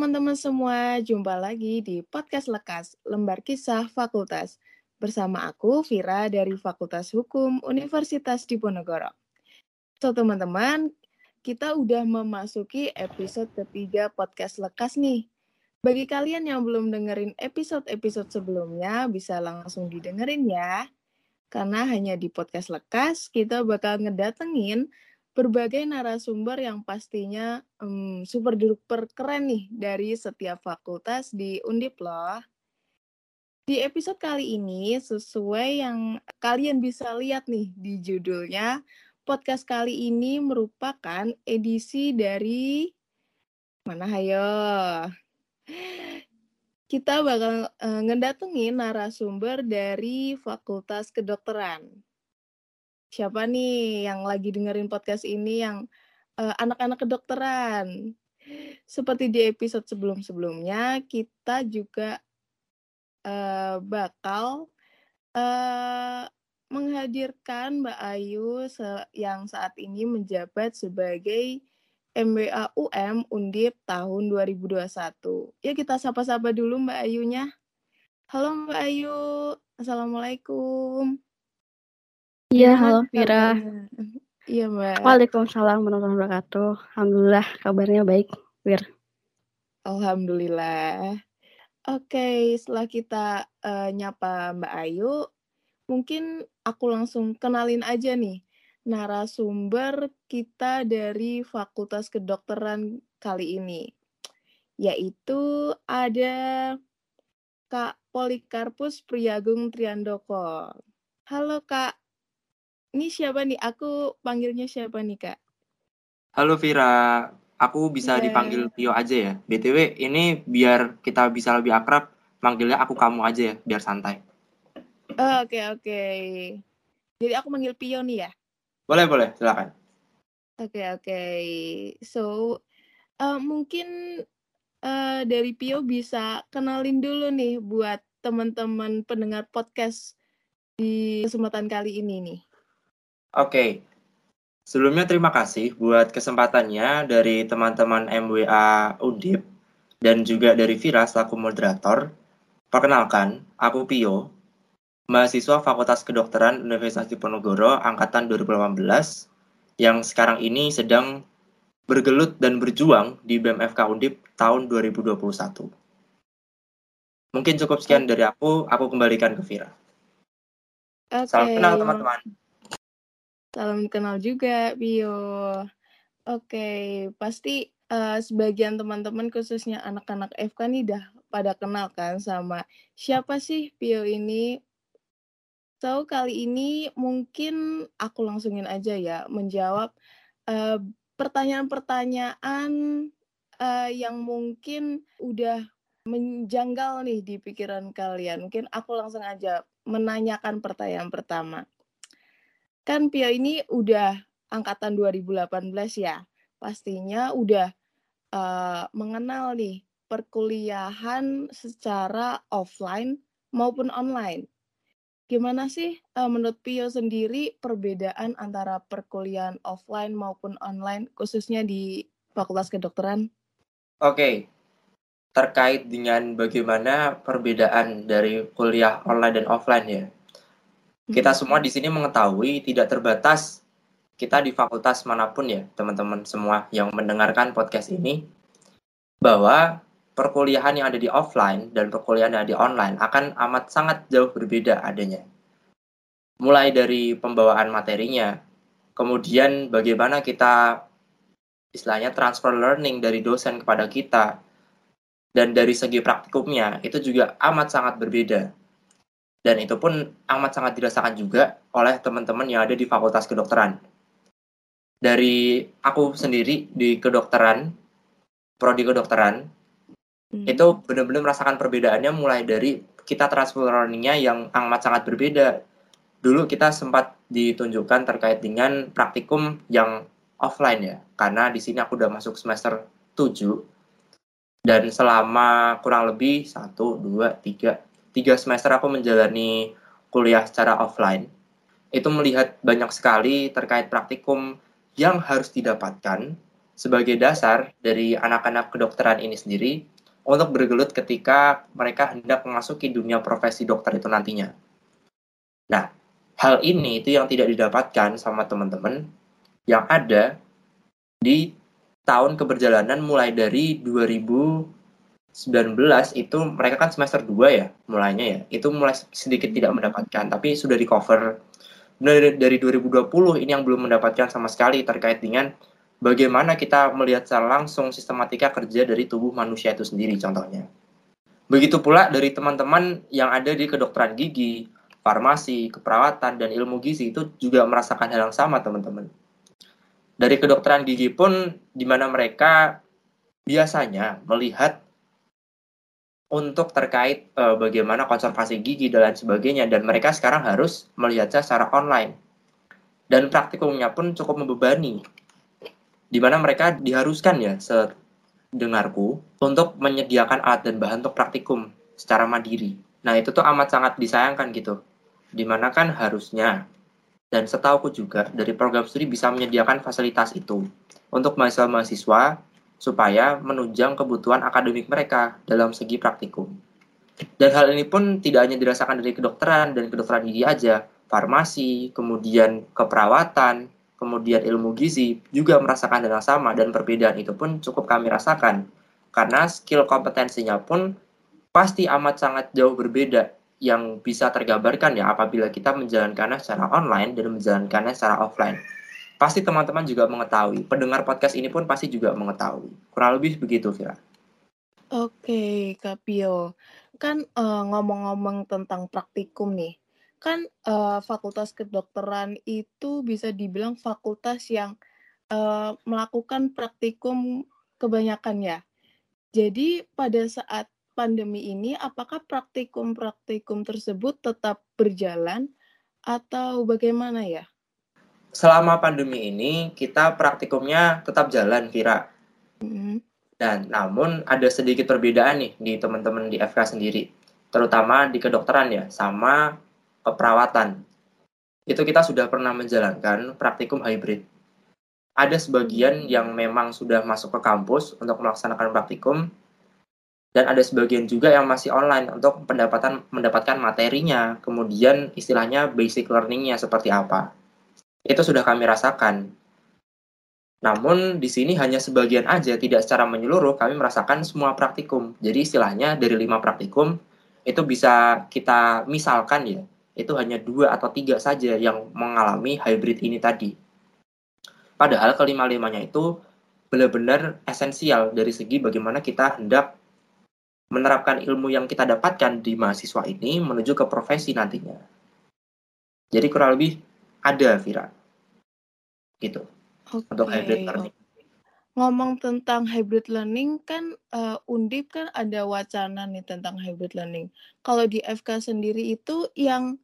Teman-teman semua, jumpa lagi di podcast Lekas, lembar kisah fakultas. Bersama aku, Vira dari Fakultas Hukum Universitas Diponegoro. So teman-teman, kita udah memasuki episode ketiga podcast Lekas nih. Bagi kalian yang belum dengerin episode-episode sebelumnya, bisa langsung didengerin ya. Karena hanya di podcast Lekas, kita bakal ngedatengin berbagai narasumber yang pastinya um, super duper keren nih dari setiap fakultas di Undip loh. Di episode kali ini sesuai yang kalian bisa lihat nih di judulnya, podcast kali ini merupakan edisi dari mana hayo. Kita bakal uh, ngedatengin narasumber dari Fakultas Kedokteran siapa nih yang lagi dengerin podcast ini yang uh, anak-anak kedokteran. Seperti di episode sebelum-sebelumnya, kita juga uh, bakal uh, menghadirkan Mbak Ayu yang saat ini menjabat sebagai MBA UM Undip tahun 2021. Ya kita sapa-sapa dulu Mbak Ayunya. Halo Mbak Ayu, Assalamualaikum. Iya, halo Vira. Iya, Mbak. Waalaikumsalam warahmatullahi wabarakatuh. Alhamdulillah kabarnya baik, Wir. Alhamdulillah. Oke, setelah kita uh, nyapa Mbak Ayu, mungkin aku langsung kenalin aja nih narasumber kita dari Fakultas Kedokteran kali ini. Yaitu ada Kak Polikarpus Priyagung Triandoko. Halo Kak, ini siapa nih? Aku panggilnya siapa nih, Kak? Halo Vira, aku bisa yeah. dipanggil Tio aja ya. BTW, ini biar kita bisa lebih akrab, manggilnya aku kamu aja ya, biar santai. Oke, oh, oke. Okay, okay. Jadi aku manggil Pio nih ya? Boleh, boleh. Silakan. Oke, okay, oke. Okay. So, uh, mungkin uh, dari Pio bisa kenalin dulu nih buat teman-teman pendengar podcast di kesempatan kali ini nih. Oke. Sebelumnya terima kasih buat kesempatannya dari teman-teman MWA Undip dan juga dari Vira selaku moderator. Perkenalkan, aku Pio, mahasiswa Fakultas Kedokteran Universitas Diponegoro angkatan 2018 yang sekarang ini sedang bergelut dan berjuang di BMFK Undip tahun 2021. Mungkin cukup sekian dari aku, aku kembalikan ke Vira. Okay. Salam kenal teman-teman. Salam kenal juga, Bio. Oke, pasti uh, sebagian teman-teman khususnya anak-anak FK nih udah pada kenal kan sama siapa sih Pio ini. So, kali ini mungkin aku langsungin aja ya menjawab eh, pertanyaan-pertanyaan uh, yang mungkin udah menjanggal nih di pikiran kalian. Mungkin aku langsung aja menanyakan pertanyaan pertama kan Pia ini udah angkatan 2018 ya. Pastinya udah uh, mengenal nih perkuliahan secara offline maupun online. Gimana sih uh, menurut Pio sendiri perbedaan antara perkuliahan offline maupun online khususnya di Fakultas Kedokteran? Oke. Terkait dengan bagaimana perbedaan dari kuliah online dan offline ya. Kita semua di sini mengetahui tidak terbatas kita di fakultas mana pun ya, teman-teman semua yang mendengarkan podcast ini, bahwa perkuliahan yang ada di offline dan perkuliahan yang ada di online akan amat sangat jauh berbeda adanya. Mulai dari pembawaan materinya, kemudian bagaimana kita istilahnya transfer learning dari dosen kepada kita, dan dari segi praktikumnya itu juga amat sangat berbeda dan itu pun amat sangat dirasakan juga oleh teman-teman yang ada di Fakultas Kedokteran. Dari aku sendiri di kedokteran, prodi kedokteran, hmm. itu benar-benar merasakan perbedaannya mulai dari kita transfer learning-nya yang amat sangat berbeda. Dulu kita sempat ditunjukkan terkait dengan praktikum yang offline ya, karena di sini aku udah masuk semester 7 dan selama kurang lebih 1, 2, 3, tiga semester aku menjalani kuliah secara offline, itu melihat banyak sekali terkait praktikum yang harus didapatkan sebagai dasar dari anak-anak kedokteran ini sendiri untuk bergelut ketika mereka hendak memasuki dunia profesi dokter itu nantinya. Nah, hal ini itu yang tidak didapatkan sama teman-teman yang ada di tahun keberjalanan mulai dari 2019 itu mereka kan semester 2 ya mulainya ya. Itu mulai sedikit tidak mendapatkan tapi sudah di cover dari, dari 2020 ini yang belum mendapatkan sama sekali terkait dengan bagaimana kita melihat secara langsung sistematika kerja dari tubuh manusia itu sendiri contohnya. Begitu pula dari teman-teman yang ada di kedokteran gigi farmasi keperawatan dan ilmu gizi itu juga merasakan hal yang sama teman-teman. Dari kedokteran gigi pun di mana mereka biasanya melihat untuk terkait e, bagaimana konservasi gigi dan lain sebagainya dan mereka sekarang harus melihatnya secara online dan praktikumnya pun cukup membebani di mana mereka diharuskan ya sedengarku untuk menyediakan alat dan bahan untuk praktikum secara mandiri. Nah, itu tuh amat sangat disayangkan gitu. Di mana kan harusnya dan setauku juga dari program studi bisa menyediakan fasilitas itu untuk mahasiswa-mahasiswa supaya menunjang kebutuhan akademik mereka dalam segi praktikum. Dan hal ini pun tidak hanya dirasakan dari kedokteran dan kedokteran gigi aja, farmasi, kemudian keperawatan, kemudian ilmu gizi juga merasakan hal yang sama dan perbedaan itu pun cukup kami rasakan karena skill kompetensinya pun pasti amat sangat jauh berbeda yang bisa tergambarkan ya apabila kita menjalankannya secara online dan menjalankannya secara offline. Pasti teman-teman juga mengetahui, pendengar podcast ini pun pasti juga mengetahui. Kurang lebih begitu, Vira. Oke, Kak Pio. Kan uh, ngomong-ngomong tentang praktikum nih, kan uh, fakultas kedokteran itu bisa dibilang fakultas yang uh, melakukan praktikum kebanyakan ya. Jadi pada saat pandemi ini apakah praktikum-praktikum tersebut tetap berjalan atau bagaimana ya? Selama pandemi ini kita praktikumnya tetap jalan, Kira. Mm-hmm. Dan namun ada sedikit perbedaan nih di teman-teman di FK sendiri, terutama di kedokteran ya, sama keperawatan. Itu kita sudah pernah menjalankan praktikum hybrid. Ada sebagian yang memang sudah masuk ke kampus untuk melaksanakan praktikum, dan ada sebagian juga yang masih online untuk pendapatan mendapatkan materinya, kemudian istilahnya basic learningnya seperti apa. Itu sudah kami rasakan. Namun di sini hanya sebagian aja, tidak secara menyeluruh kami merasakan semua praktikum. Jadi istilahnya dari lima praktikum itu bisa kita misalkan ya, itu hanya dua atau tiga saja yang mengalami hybrid ini tadi. Padahal kelima-limanya itu benar-benar esensial dari segi bagaimana kita hendak menerapkan ilmu yang kita dapatkan di mahasiswa ini menuju ke profesi nantinya. Jadi kurang lebih ada Vira. Gitu. Okay. Untuk hybrid learning. Ngomong tentang hybrid learning kan uh, Undip kan ada wacana nih tentang hybrid learning. Kalau di FK sendiri itu yang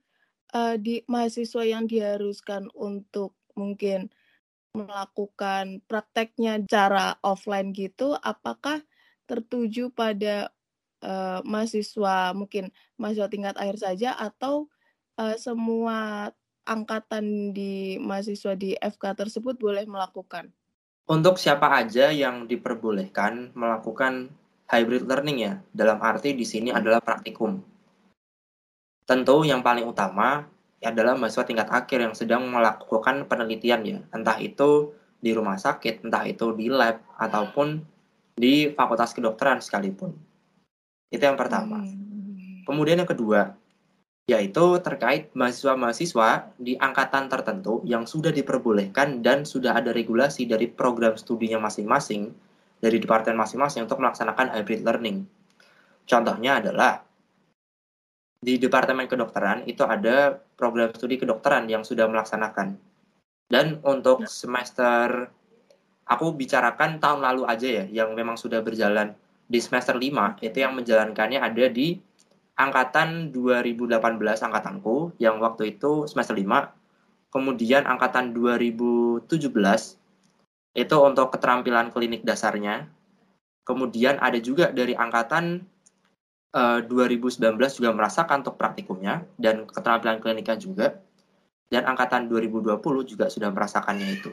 uh, di mahasiswa yang diharuskan untuk mungkin melakukan prakteknya cara offline gitu apakah tertuju pada uh, mahasiswa mungkin mahasiswa tingkat akhir saja atau uh, semua angkatan di mahasiswa di FK tersebut boleh melakukan? Untuk siapa aja yang diperbolehkan melakukan hybrid learning ya, dalam arti di sini hmm. adalah praktikum. Tentu yang paling utama adalah mahasiswa tingkat akhir yang sedang melakukan penelitian ya, entah itu di rumah sakit, entah itu di lab, ataupun di fakultas kedokteran sekalipun. Itu yang pertama. Hmm. Kemudian yang kedua, yaitu terkait mahasiswa-mahasiswa di angkatan tertentu yang sudah diperbolehkan dan sudah ada regulasi dari program studinya masing-masing dari departemen masing-masing untuk melaksanakan hybrid learning. Contohnya adalah di departemen kedokteran itu ada program studi kedokteran yang sudah melaksanakan. Dan untuk ya. semester aku bicarakan tahun lalu aja ya yang memang sudah berjalan di semester 5 itu yang menjalankannya ada di angkatan 2018 angkatanku yang waktu itu semester 5 kemudian angkatan 2017 itu untuk keterampilan klinik dasarnya. Kemudian ada juga dari angkatan uh, eh, 2019 juga merasakan untuk praktikumnya dan keterampilan kliniknya juga. Dan angkatan 2020 juga sudah merasakannya itu.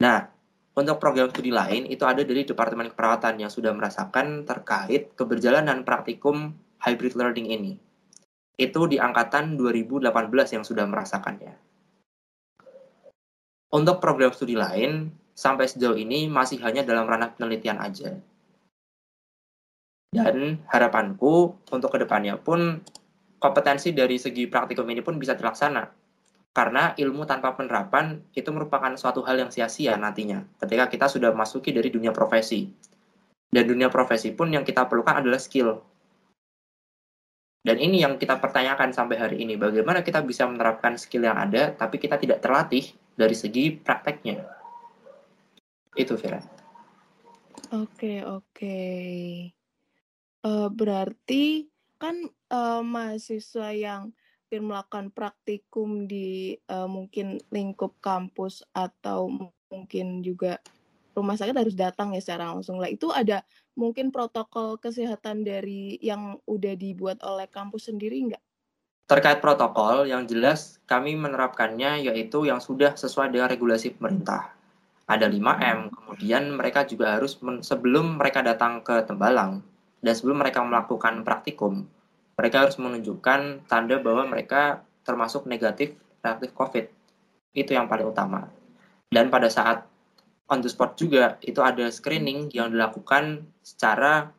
Nah Untuk program studi lain, itu ada dari Departemen Keperawatan yang sudah merasakan terkait keberjalanan praktikum hybrid learning ini. Itu di angkatan 2018 yang sudah merasakannya. Untuk program studi lain, sampai sejauh ini masih hanya dalam ranah penelitian aja. Dan harapanku untuk ke depannya pun kompetensi dari segi praktikum ini pun bisa terlaksana karena ilmu tanpa penerapan itu merupakan suatu hal yang sia-sia nantinya ketika kita sudah masuki dari dunia profesi. Dan dunia profesi pun yang kita perlukan adalah skill. Dan ini yang kita pertanyakan sampai hari ini, bagaimana kita bisa menerapkan skill yang ada tapi kita tidak terlatih dari segi prakteknya. Itu Vera. Oke, oke. Uh, berarti kan uh, mahasiswa yang melakukan praktikum di uh, mungkin lingkup kampus atau mungkin juga rumah sakit harus datang ya secara langsung lah. Itu ada mungkin protokol kesehatan dari yang udah dibuat oleh kampus sendiri nggak? Terkait protokol, yang jelas kami menerapkannya yaitu yang sudah sesuai dengan regulasi pemerintah. Ada 5M, hmm. kemudian mereka juga harus sebelum mereka datang ke Tembalang dan sebelum mereka melakukan praktikum, mereka harus menunjukkan tanda bahwa mereka termasuk negatif reaktif COVID. Itu yang paling utama. Dan pada saat on the spot juga, itu ada screening yang dilakukan secara,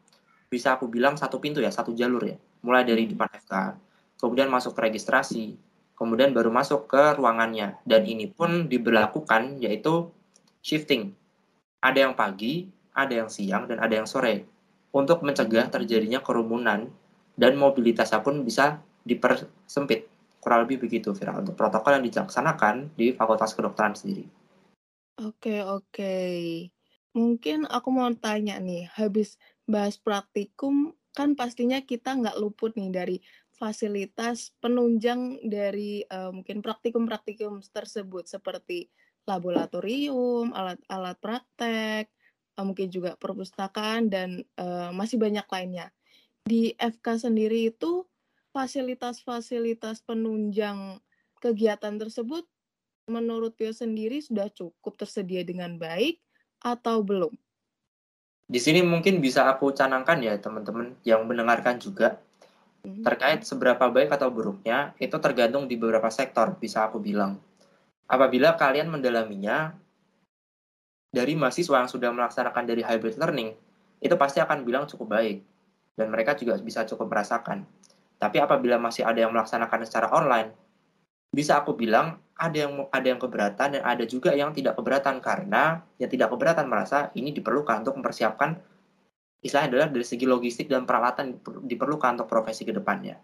bisa aku bilang satu pintu ya, satu jalur ya. Mulai dari depan FK, kemudian masuk ke registrasi, kemudian baru masuk ke ruangannya. Dan ini pun diberlakukan yaitu shifting. Ada yang pagi, ada yang siang, dan ada yang sore. Untuk mencegah terjadinya kerumunan dan mobilitasnya pun bisa dipersempit. Kurang lebih begitu, Vira, untuk protokol yang dilaksanakan di Fakultas Kedokteran sendiri. Oke, oke. Mungkin aku mau tanya nih, habis bahas praktikum, kan pastinya kita nggak luput nih dari fasilitas penunjang dari uh, mungkin praktikum-praktikum tersebut seperti laboratorium, alat-alat praktek, uh, mungkin juga perpustakaan dan uh, masih banyak lainnya di FK sendiri itu fasilitas-fasilitas penunjang kegiatan tersebut menurut Pio sendiri sudah cukup tersedia dengan baik atau belum? Di sini mungkin bisa aku canangkan ya teman-teman yang mendengarkan juga hmm. terkait seberapa baik atau buruknya itu tergantung di beberapa sektor bisa aku bilang. Apabila kalian mendalaminya dari mahasiswa yang sudah melaksanakan dari hybrid learning, itu pasti akan bilang cukup baik dan mereka juga bisa cukup merasakan. Tapi apabila masih ada yang melaksanakan secara online, bisa aku bilang ada yang ada yang keberatan dan ada juga yang tidak keberatan karena yang tidak keberatan merasa ini diperlukan untuk mempersiapkan istilahnya adalah dari segi logistik dan peralatan diperlukan untuk profesi ke depannya.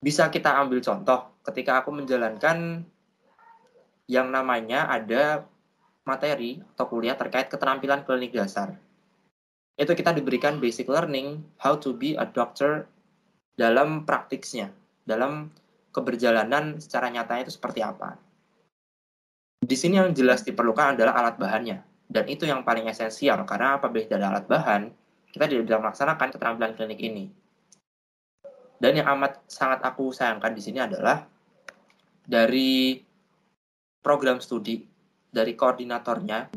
Bisa kita ambil contoh ketika aku menjalankan yang namanya ada materi atau kuliah terkait keterampilan klinik dasar itu kita diberikan basic learning how to be a doctor dalam praktiknya, dalam keberjalanan secara nyatanya itu seperti apa. Di sini yang jelas diperlukan adalah alat bahannya, dan itu yang paling esensial karena apabila tidak ada alat bahan, kita tidak bisa melaksanakan keterampilan klinik ini. Dan yang amat sangat aku sayangkan di sini adalah dari program studi dari koordinatornya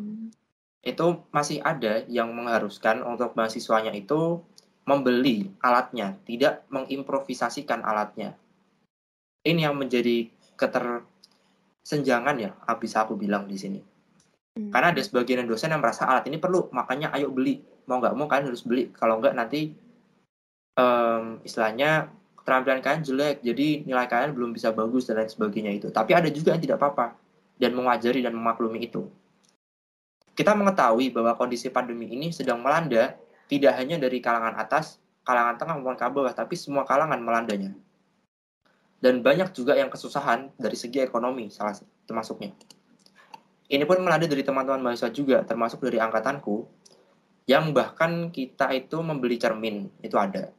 itu masih ada yang mengharuskan untuk mahasiswanya itu membeli alatnya, tidak mengimprovisasikan alatnya. Ini yang menjadi ketersenjangan ya, bisa aku bilang di sini. Hmm. Karena ada sebagian dosen yang merasa alat ini perlu, makanya ayo beli. Mau nggak mau kalian harus beli. Kalau nggak nanti um, istilahnya keterampilan kalian jelek, jadi nilai kalian belum bisa bagus dan lain sebagainya itu. Tapi ada juga yang tidak apa-apa dan mengajari dan memaklumi itu. Kita mengetahui bahwa kondisi pandemi ini sedang melanda tidak hanya dari kalangan atas, kalangan tengah maupun ke bawah, tapi semua kalangan melandanya. Dan banyak juga yang kesusahan dari segi ekonomi, salah termasuknya. Ini pun melanda dari teman-teman mahasiswa juga, termasuk dari angkatanku, yang bahkan kita itu membeli cermin, itu ada.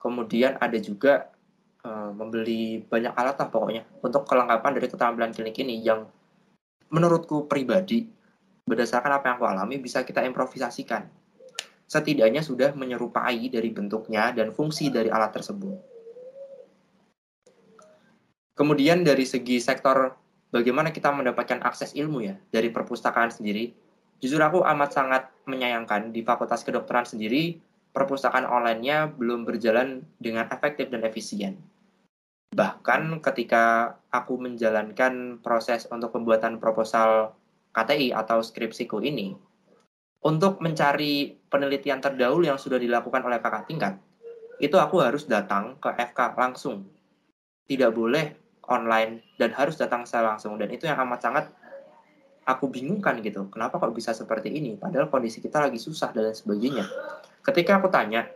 Kemudian ada juga uh, membeli banyak alat lah pokoknya, untuk kelengkapan dari keterampilan klinik ini yang menurutku pribadi berdasarkan apa yang aku alami bisa kita improvisasikan. Setidaknya sudah menyerupai dari bentuknya dan fungsi dari alat tersebut. Kemudian dari segi sektor bagaimana kita mendapatkan akses ilmu ya dari perpustakaan sendiri. Jujur aku amat sangat menyayangkan di Fakultas Kedokteran sendiri perpustakaan online-nya belum berjalan dengan efektif dan efisien. Bahkan ketika aku menjalankan proses untuk pembuatan proposal KTI atau skripsiku ini, untuk mencari penelitian terdahulu yang sudah dilakukan oleh kakak tingkat, itu aku harus datang ke FK langsung. Tidak boleh online dan harus datang secara langsung. Dan itu yang amat sangat aku bingungkan gitu. Kenapa kok bisa seperti ini? Padahal kondisi kita lagi susah dan sebagainya. Ketika aku tanya,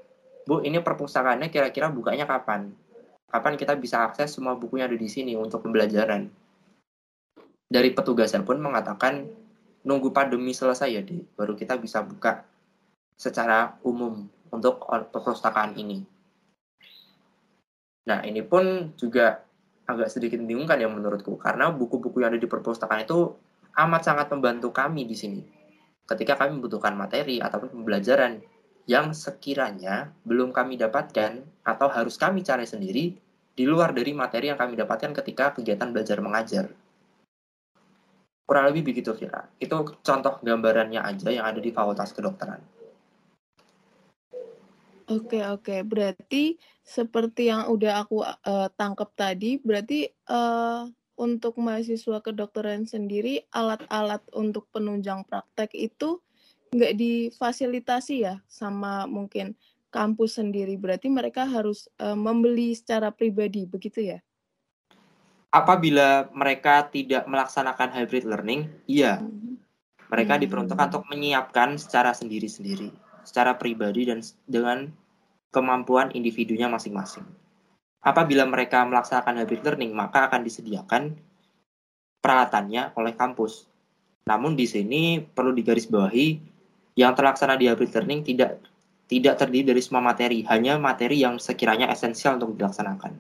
Bu, ini perpustakaannya kira-kira bukanya kapan? Kapan kita bisa akses semua bukunya ada di sini untuk pembelajaran? Dari petugasnya pun mengatakan nunggu pandemi selesai ya, deh, baru kita bisa buka secara umum untuk perpustakaan ini. Nah, ini pun juga agak sedikit membingungkan ya menurutku, karena buku-buku yang ada di perpustakaan itu amat sangat membantu kami di sini. Ketika kami membutuhkan materi ataupun pembelajaran yang sekiranya belum kami dapatkan atau harus kami cari sendiri di luar dari materi yang kami dapatkan ketika kegiatan belajar mengajar. Kurang lebih begitu, Vira. Itu contoh gambarannya aja yang ada di Fakultas Kedokteran. Oke, oke. Berarti seperti yang udah aku uh, tangkap tadi, berarti uh, untuk mahasiswa kedokteran sendiri, alat-alat untuk penunjang praktek itu nggak difasilitasi ya sama mungkin kampus sendiri. Berarti mereka harus uh, membeli secara pribadi, begitu ya? apabila mereka tidak melaksanakan hybrid learning, iya, hmm. mereka hmm. diperuntukkan untuk menyiapkan secara sendiri-sendiri, secara pribadi dan dengan kemampuan individunya masing-masing. Apabila mereka melaksanakan hybrid learning, maka akan disediakan peralatannya oleh kampus. Namun di sini perlu digarisbawahi yang terlaksana di hybrid learning tidak tidak terdiri dari semua materi, hanya materi yang sekiranya esensial untuk dilaksanakan.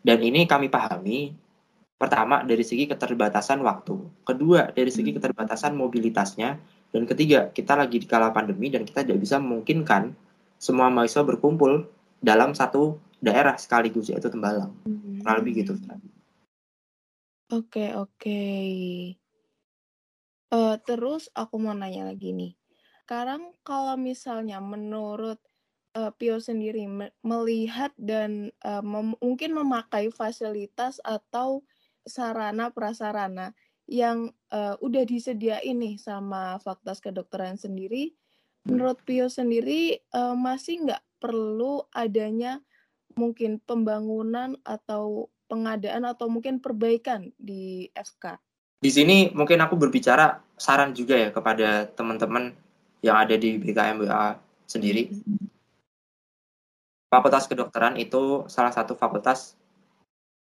Dan ini kami pahami, pertama dari segi keterbatasan waktu, kedua dari segi hmm. keterbatasan mobilitasnya, dan ketiga kita lagi di kala pandemi dan kita tidak bisa memungkinkan semua mahasiswa berkumpul dalam satu daerah sekaligus yaitu Tembalang. Hmm. Kurang lebih gitu. Oke oke. Uh, terus aku mau nanya lagi nih. Sekarang kalau misalnya menurut uh, Pio sendiri me melihat dan uh, mem mungkin memakai fasilitas atau sarana prasarana yang uh, udah disediain nih sama Fakultas Kedokteran sendiri, menurut Pio sendiri uh, masih nggak perlu adanya mungkin pembangunan atau pengadaan atau mungkin perbaikan di FK? Di sini mungkin aku berbicara saran juga ya kepada teman-teman yang ada di BKMBA sendiri. Hmm. Fakultas kedokteran itu salah satu fakultas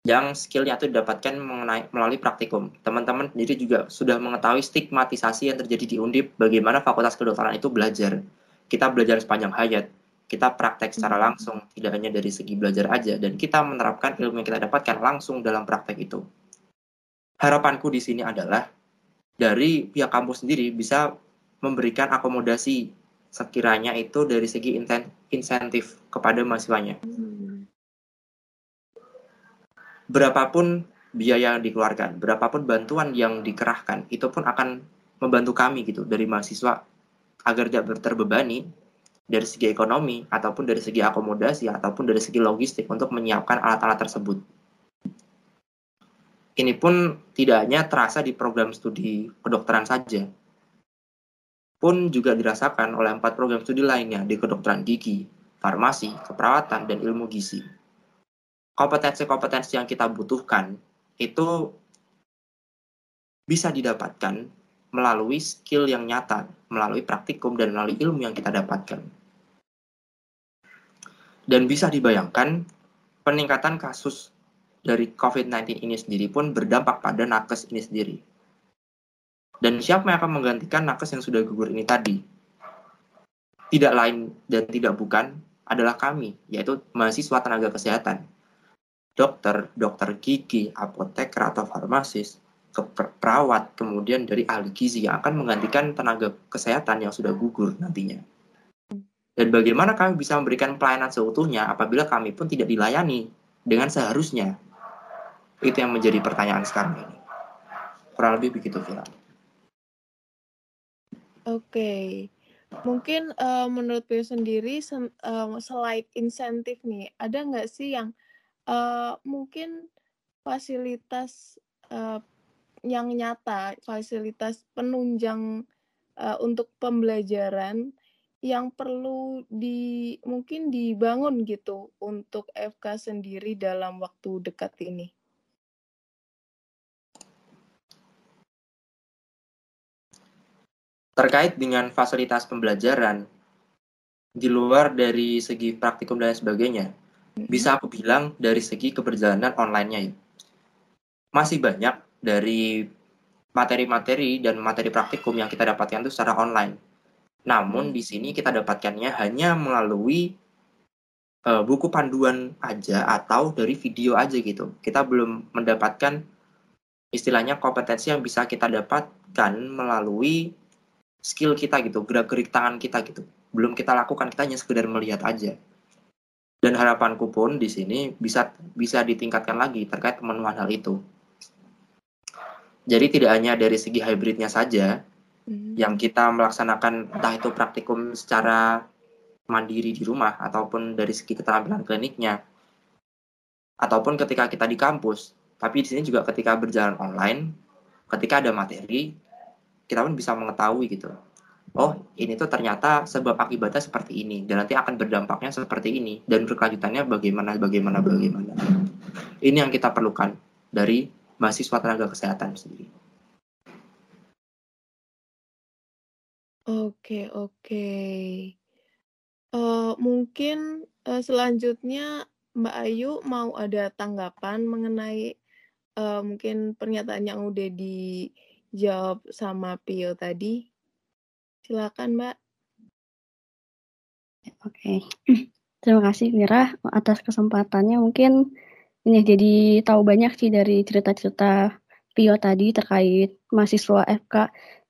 yang skillnya itu didapatkan mengenai, melalui praktikum. Teman-teman sendiri juga sudah mengetahui stigmatisasi yang terjadi di Undip, bagaimana fakultas kedokteran itu belajar. Kita belajar sepanjang hayat, kita praktek secara hmm. langsung, tidak hanya dari segi belajar aja, dan kita menerapkan ilmu yang kita dapatkan langsung dalam praktek itu. Harapanku di sini adalah dari pihak kampus sendiri bisa memberikan akomodasi sekiranya itu dari segi insentif kepada mahasiswanya. Berapapun biaya yang dikeluarkan, berapapun bantuan yang dikerahkan, itu pun akan membantu kami gitu dari mahasiswa agar tidak terbebani dari segi ekonomi ataupun dari segi akomodasi ataupun dari segi logistik untuk menyiapkan alat-alat tersebut. Ini pun tidak hanya terasa di program studi kedokteran saja, pun juga dirasakan oleh empat program studi lainnya di kedokteran gigi, farmasi, keperawatan, dan ilmu gizi. Kompetensi-kompetensi yang kita butuhkan itu bisa didapatkan melalui skill yang nyata, melalui praktikum, dan melalui ilmu yang kita dapatkan. Dan bisa dibayangkan, peningkatan kasus dari COVID-19 ini sendiri pun berdampak pada nakes ini sendiri dan siapa yang akan menggantikan nakes yang sudah gugur ini tadi? Tidak lain dan tidak bukan adalah kami, yaitu mahasiswa tenaga kesehatan. Dokter, dokter gigi, apoteker atau farmasis, perawat, kemudian dari ahli gizi yang akan menggantikan tenaga kesehatan yang sudah gugur nantinya. Dan bagaimana kami bisa memberikan pelayanan seutuhnya apabila kami pun tidak dilayani dengan seharusnya. Itu yang menjadi pertanyaan sekarang ini. Kurang lebih begitu, Vira. Oke. Mungkin uh, menurut Pio sendiri uh, selain insentif nih, ada nggak sih yang uh, mungkin fasilitas uh, yang nyata, fasilitas penunjang uh, untuk pembelajaran yang perlu di mungkin dibangun gitu untuk FK sendiri dalam waktu dekat ini? Terkait dengan fasilitas pembelajaran, di luar dari segi praktikum dan sebagainya. Bisa aku bilang dari segi keberjalanan online-nya ya. Masih banyak dari materi-materi dan materi praktikum yang kita dapatkan itu secara online namun di sini kita dapatkannya hanya melalui uh, buku panduan aja atau dari video aja gitu. Kita belum mendapatkan istilahnya kompetensi yang bisa kita dapatkan melalui skill kita gitu, gerak-gerik tangan kita gitu. Belum kita lakukan, kita hanya sekedar melihat aja. Dan harapanku pun di sini bisa bisa ditingkatkan lagi terkait pemenuhan hal itu. Jadi tidak hanya dari segi hybridnya saja, hmm. yang kita melaksanakan entah itu praktikum secara mandiri di rumah ataupun dari segi keterampilan kliniknya ataupun ketika kita di kampus tapi di sini juga ketika berjalan online ketika ada materi kita pun bisa mengetahui gitu oh ini tuh ternyata sebab akibatnya seperti ini dan nanti akan berdampaknya seperti ini dan berkelanjutannya bagaimana bagaimana bagaimana ini yang kita perlukan dari mahasiswa tenaga kesehatan sendiri Oke oke. Uh, mungkin, uh, selanjutnya Mbak Ayu mau ada tanggapan mengenai, uh, mungkin pernyataan yang udah dijawab sama Pio tadi? Silakan, Mbak. Oke. Terima kasih Mira atas kesempatannya. Mungkin ini jadi tahu banyak sih dari cerita-cerita Pio tadi terkait mahasiswa FK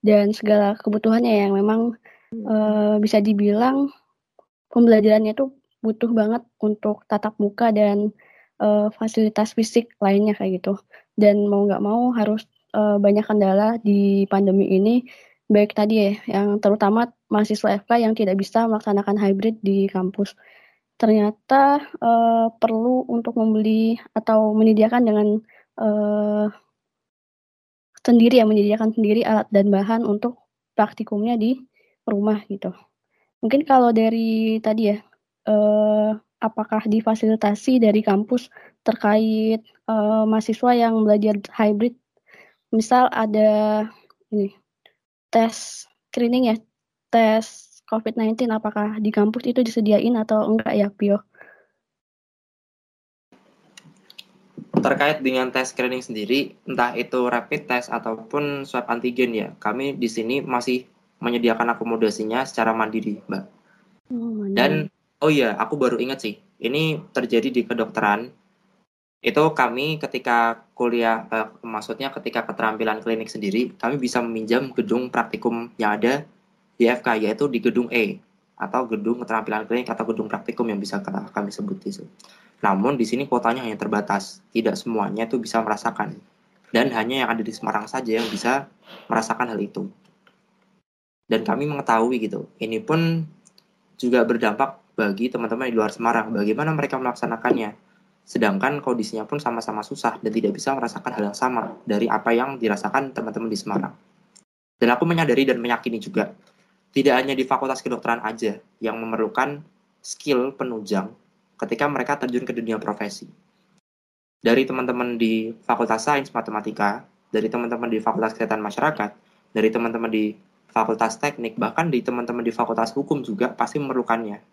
dan segala kebutuhannya yang memang uh, bisa dibilang pembelajarannya itu butuh banget untuk tatap muka dan uh, fasilitas fisik lainnya kayak gitu. Dan mau nggak mau harus uh, banyak kendala di pandemi ini, baik tadi ya, yang terutama mahasiswa FK yang tidak bisa melaksanakan hybrid di kampus. Ternyata uh, perlu untuk membeli atau menyediakan dengan uh, sendiri yang menyediakan sendiri alat dan bahan untuk praktikumnya di rumah gitu. Mungkin kalau dari tadi ya, eh, apakah difasilitasi dari kampus terkait eh, mahasiswa yang belajar hybrid, misal ada ini tes screening ya, tes COVID-19 apakah di kampus itu disediain atau enggak ya, Pio? terkait dengan tes screening sendiri, entah itu rapid test ataupun swab antigen ya, kami di sini masih menyediakan akomodasinya secara mandiri, Mbak. Oh, Dan oh iya, aku baru ingat sih, ini terjadi di kedokteran. Itu kami ketika kuliah, eh, maksudnya ketika keterampilan klinik sendiri, kami bisa meminjam gedung praktikum yang ada di FK, yaitu di gedung E atau gedung keterampilan klinik atau gedung praktikum yang bisa kami sebut itu. Namun di sini kuotanya hanya terbatas, tidak semuanya itu bisa merasakan. Dan hanya yang ada di Semarang saja yang bisa merasakan hal itu. Dan kami mengetahui gitu, ini pun juga berdampak bagi teman-teman di luar Semarang, bagaimana mereka melaksanakannya. Sedangkan kondisinya pun sama-sama susah dan tidak bisa merasakan hal yang sama dari apa yang dirasakan teman-teman di Semarang. Dan aku menyadari dan meyakini juga, tidak hanya di fakultas kedokteran aja yang memerlukan skill penunjang ketika mereka terjun ke dunia profesi. Dari teman-teman di Fakultas Sains Matematika, dari teman-teman di Fakultas Kesehatan Masyarakat, dari teman-teman di Fakultas Teknik, bahkan di teman-teman di Fakultas Hukum juga pasti memerlukannya.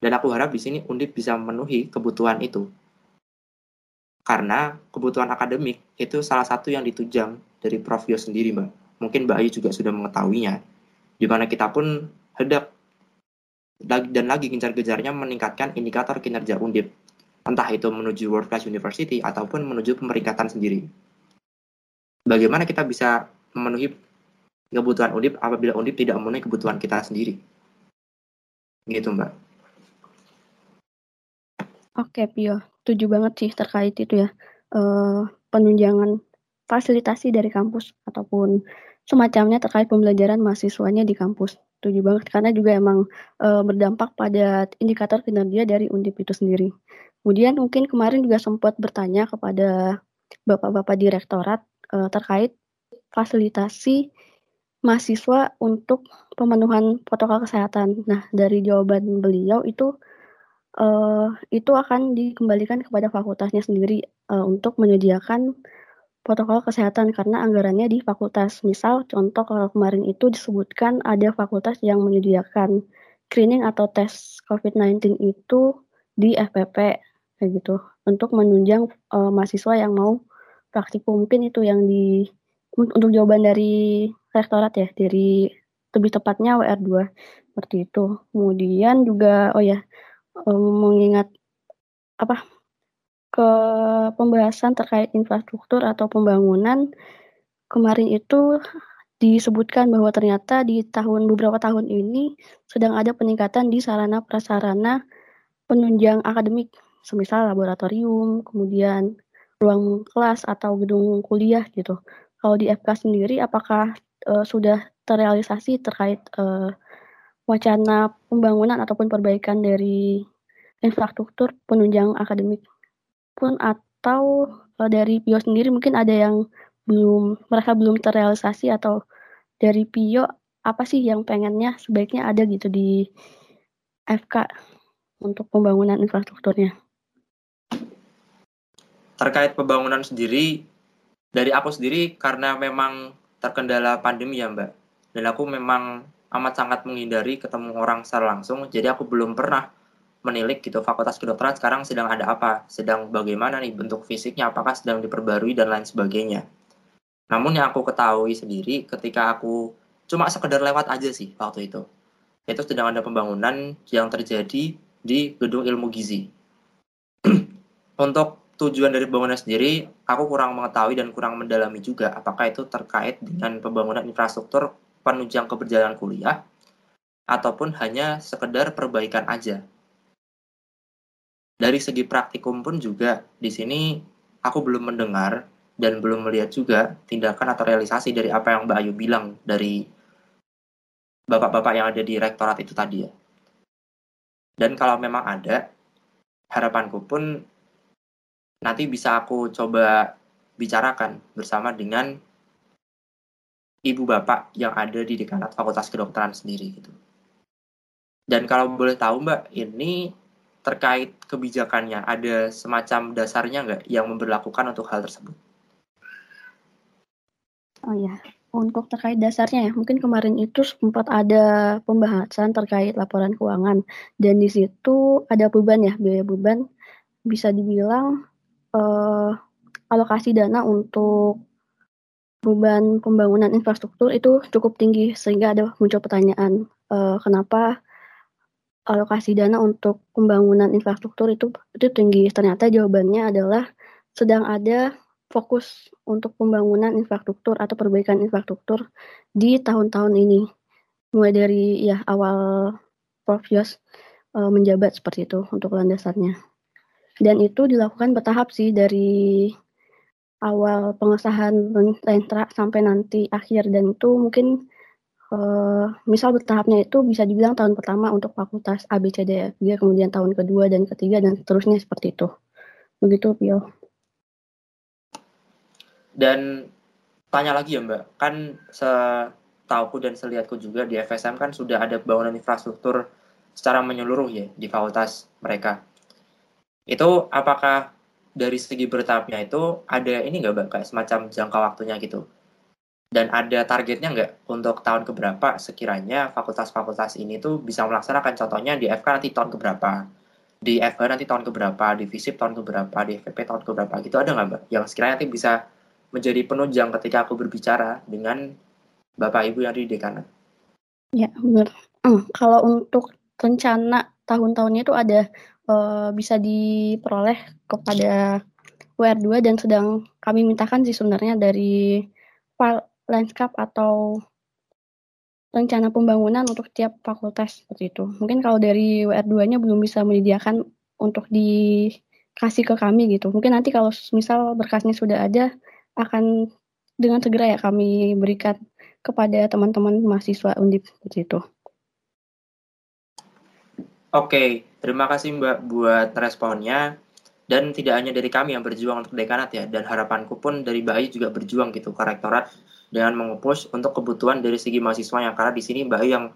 Dan aku harap di sini Undip bisa memenuhi kebutuhan itu. Karena kebutuhan akademik itu salah satu yang ditujang dari Prof. Yo sendiri, Mbak. Mungkin Mbak Ayu juga sudah mengetahuinya. Di mana kita pun hendak dan lagi gencar-gencarnya meningkatkan indikator kinerja Undip, entah itu menuju World Class University ataupun menuju pemeringkatan sendiri. Bagaimana kita bisa memenuhi kebutuhan Undip apabila Undip tidak memenuhi kebutuhan kita sendiri? Gitu, Mbak. Oke, Pio. Setuju banget sih terkait itu ya. uh, penunjangan fasilitasi dari kampus ataupun semacamnya terkait pembelajaran mahasiswanya di kampus. Setuju banget karena juga emang uh, berdampak pada indikator kinerja dari Undip itu sendiri. Kemudian mungkin kemarin juga sempat bertanya kepada bapak-bapak direktorat uh, terkait fasilitasi mahasiswa untuk pemenuhan protokol kesehatan. Nah, dari jawaban beliau itu uh, itu akan dikembalikan kepada fakultasnya sendiri uh, untuk menyediakan protokol kesehatan karena anggarannya di fakultas. Misal contoh kalau kemarin itu disebutkan ada fakultas yang menyediakan screening atau tes COVID-19 itu di FPP kayak gitu untuk menunjang uh, mahasiswa yang mau praktikum mungkin itu yang di untuk jawaban dari rektorat ya dari lebih tepatnya WR2 seperti itu. Kemudian juga oh ya um, mengingat apa ke pembahasan terkait infrastruktur atau pembangunan kemarin itu disebutkan bahwa ternyata di tahun beberapa tahun ini sedang ada peningkatan di sarana prasarana penunjang akademik semisal laboratorium, kemudian ruang kelas atau gedung kuliah gitu. Kalau di FK sendiri, apakah uh, sudah terrealisasi terkait uh, wacana pembangunan ataupun perbaikan dari infrastruktur penunjang akademik pun atau uh, dari Pio sendiri mungkin ada yang belum merasa belum terrealisasi atau dari Pio apa sih yang pengennya sebaiknya ada gitu di FK untuk pembangunan infrastrukturnya? Terkait pembangunan sendiri, dari aku sendiri karena memang terkendala pandemi ya mbak dan aku memang amat sangat menghindari ketemu orang secara langsung. Jadi aku belum pernah menilik gitu fakultas kedokteran. Sekarang sedang ada apa? Sedang bagaimana nih bentuk fisiknya? Apakah sedang diperbarui dan lain sebagainya? Namun yang aku ketahui sendiri ketika aku cuma sekedar lewat aja sih waktu itu. Itu sedang ada pembangunan yang terjadi di gedung ilmu gizi. Untuk tujuan dari pembangunan sendiri, aku kurang mengetahui dan kurang mendalami juga apakah itu terkait dengan pembangunan infrastruktur penunjang keberjalanan kuliah ataupun hanya sekedar perbaikan aja. Dari segi praktikum pun juga di sini aku belum mendengar dan belum melihat juga tindakan atau realisasi dari apa yang Mbak Ayu bilang dari bapak-bapak yang ada di rektorat itu tadi ya. Dan kalau memang ada, harapanku pun nanti bisa aku coba bicarakan bersama dengan ibu bapak yang ada di dekanat Fakultas Kedokteran sendiri gitu. Dan kalau boleh tahu Mbak, ini terkait kebijakannya ada semacam dasarnya nggak yang memperlakukan untuk hal tersebut? Oh ya, untuk terkait dasarnya ya, mungkin kemarin itu sempat ada pembahasan terkait laporan keuangan dan di situ ada beban ya, biaya beban bisa dibilang uh, alokasi dana untuk beban pembangunan infrastruktur itu cukup tinggi sehingga ada muncul pertanyaan uh, kenapa alokasi dana untuk pembangunan infrastruktur itu itu tinggi? Ternyata jawabannya adalah sedang ada fokus untuk pembangunan infrastruktur atau perbaikan infrastruktur di tahun-tahun ini. Mulai dari ya awal Prof. Yos uh, menjabat seperti itu untuk landasannya. Dan itu dilakukan bertahap sih dari awal pengesahan rentra sampai nanti akhir dan itu mungkin uh, misal bertahapnya itu bisa dibilang tahun pertama untuk fakultas A, B, C, D, F, G, kemudian tahun kedua dan ketiga dan seterusnya seperti itu. Begitu, Pio. Dan tanya lagi ya Mbak, kan setauku dan selihatku juga di FSM kan sudah ada bangunan infrastruktur secara menyeluruh ya di fakultas mereka itu apakah dari segi bertahapnya itu ada ini nggak Mbak, kayak semacam jangka waktunya gitu? Dan ada targetnya nggak untuk tahun keberapa sekiranya fakultas-fakultas ini tuh bisa melaksanakan contohnya di FK nanti tahun keberapa, di FH nanti tahun keberapa, di FISIP tahun keberapa, di FPP tahun keberapa gitu ada nggak Mbak? Yang sekiranya nanti bisa menjadi penunjang ketika aku berbicara dengan Bapak Ibu yang di dekanat. Ya, benar. Hmm, kalau untuk rencana tahun-tahunnya itu ada uh, bisa diperoleh kepada WR2 dan sedang kami mintakan sih sebenarnya dari file landscape atau rencana pembangunan untuk tiap fakultas seperti itu. Mungkin kalau dari WR2-nya belum bisa menyediakan untuk di kasih ke kami gitu. Mungkin nanti kalau misal berkasnya sudah ada akan dengan segera ya kami berikan kepada teman-teman mahasiswa Undip begitu. Oke, terima kasih Mbak buat responnya. Dan tidak hanya dari kami yang berjuang untuk dekanat ya, dan harapanku pun dari Mbak Ayu juga berjuang gitu ke rektorat dengan mengepush untuk kebutuhan dari segi mahasiswa yang karena di sini Mbak Ayu yang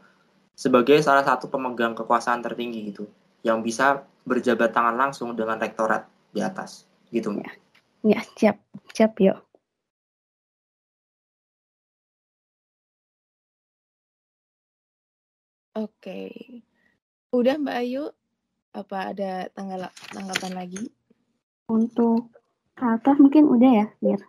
sebagai salah satu pemegang kekuasaan tertinggi gitu, yang bisa berjabat tangan langsung dengan rektorat di atas gitu. Ya, ya siap, siap yuk. Oke. Udah Mbak Ayu? Apa ada tanggal tanggapan lagi? Untuk atas mungkin udah ya, Fir.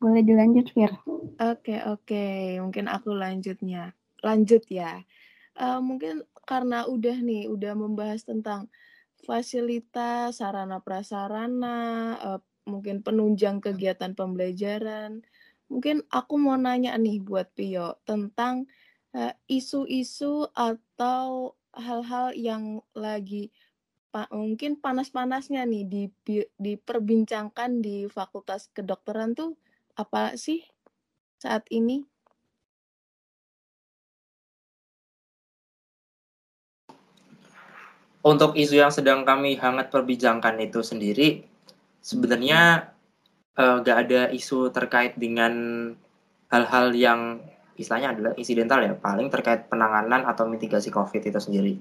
Boleh dilanjut, Fir. Oke, oke. Mungkin aku lanjutnya. Lanjut ya. Uh, mungkin karena udah nih, udah membahas tentang fasilitas, sarana prasarana, uh, mungkin penunjang kegiatan pembelajaran. Mungkin aku mau nanya nih buat Pio tentang isu-isu atau hal-hal yang lagi pa mungkin panas-panasnya nih di diperbincangkan di Fakultas Kedokteran tuh apa sih saat ini? Untuk isu yang sedang kami hangat perbincangkan itu sendiri, sebenarnya uh, gak ada isu terkait dengan hal-hal yang istilahnya adalah insidental ya, paling terkait penanganan atau mitigasi COVID itu sendiri.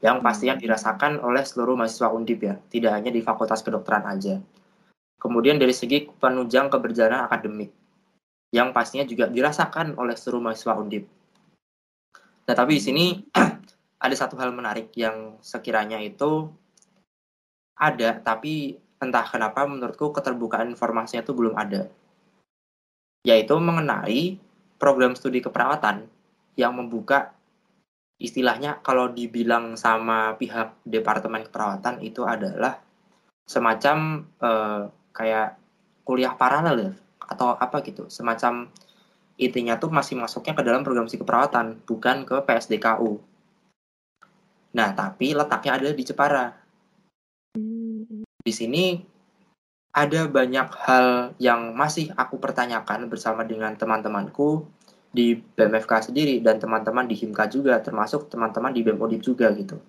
Yang hmm. pastinya dirasakan oleh seluruh mahasiswa Undip ya, tidak hanya di Fakultas Kedokteran aja. Kemudian dari segi penunjang keberjalanan akademik, yang pastinya juga dirasakan oleh seluruh mahasiswa Undip. Nah, tapi di sini ada satu hal menarik yang sekiranya itu ada, tapi entah kenapa menurutku keterbukaan informasinya itu belum ada. Yaitu mengenai program studi keperawatan yang membuka istilahnya kalau dibilang sama pihak departemen keperawatan itu adalah semacam eh, kayak kuliah paralel ya atau apa gitu semacam intinya tuh masih masuknya ke dalam program studi keperawatan bukan ke PSDKU nah tapi letaknya ada di Jepara. Di sini ada banyak hal yang masih aku pertanyakan bersama dengan teman-temanku di BMFK sendiri dan teman-teman di HIMKA juga, termasuk teman-teman di BEM juga gitu.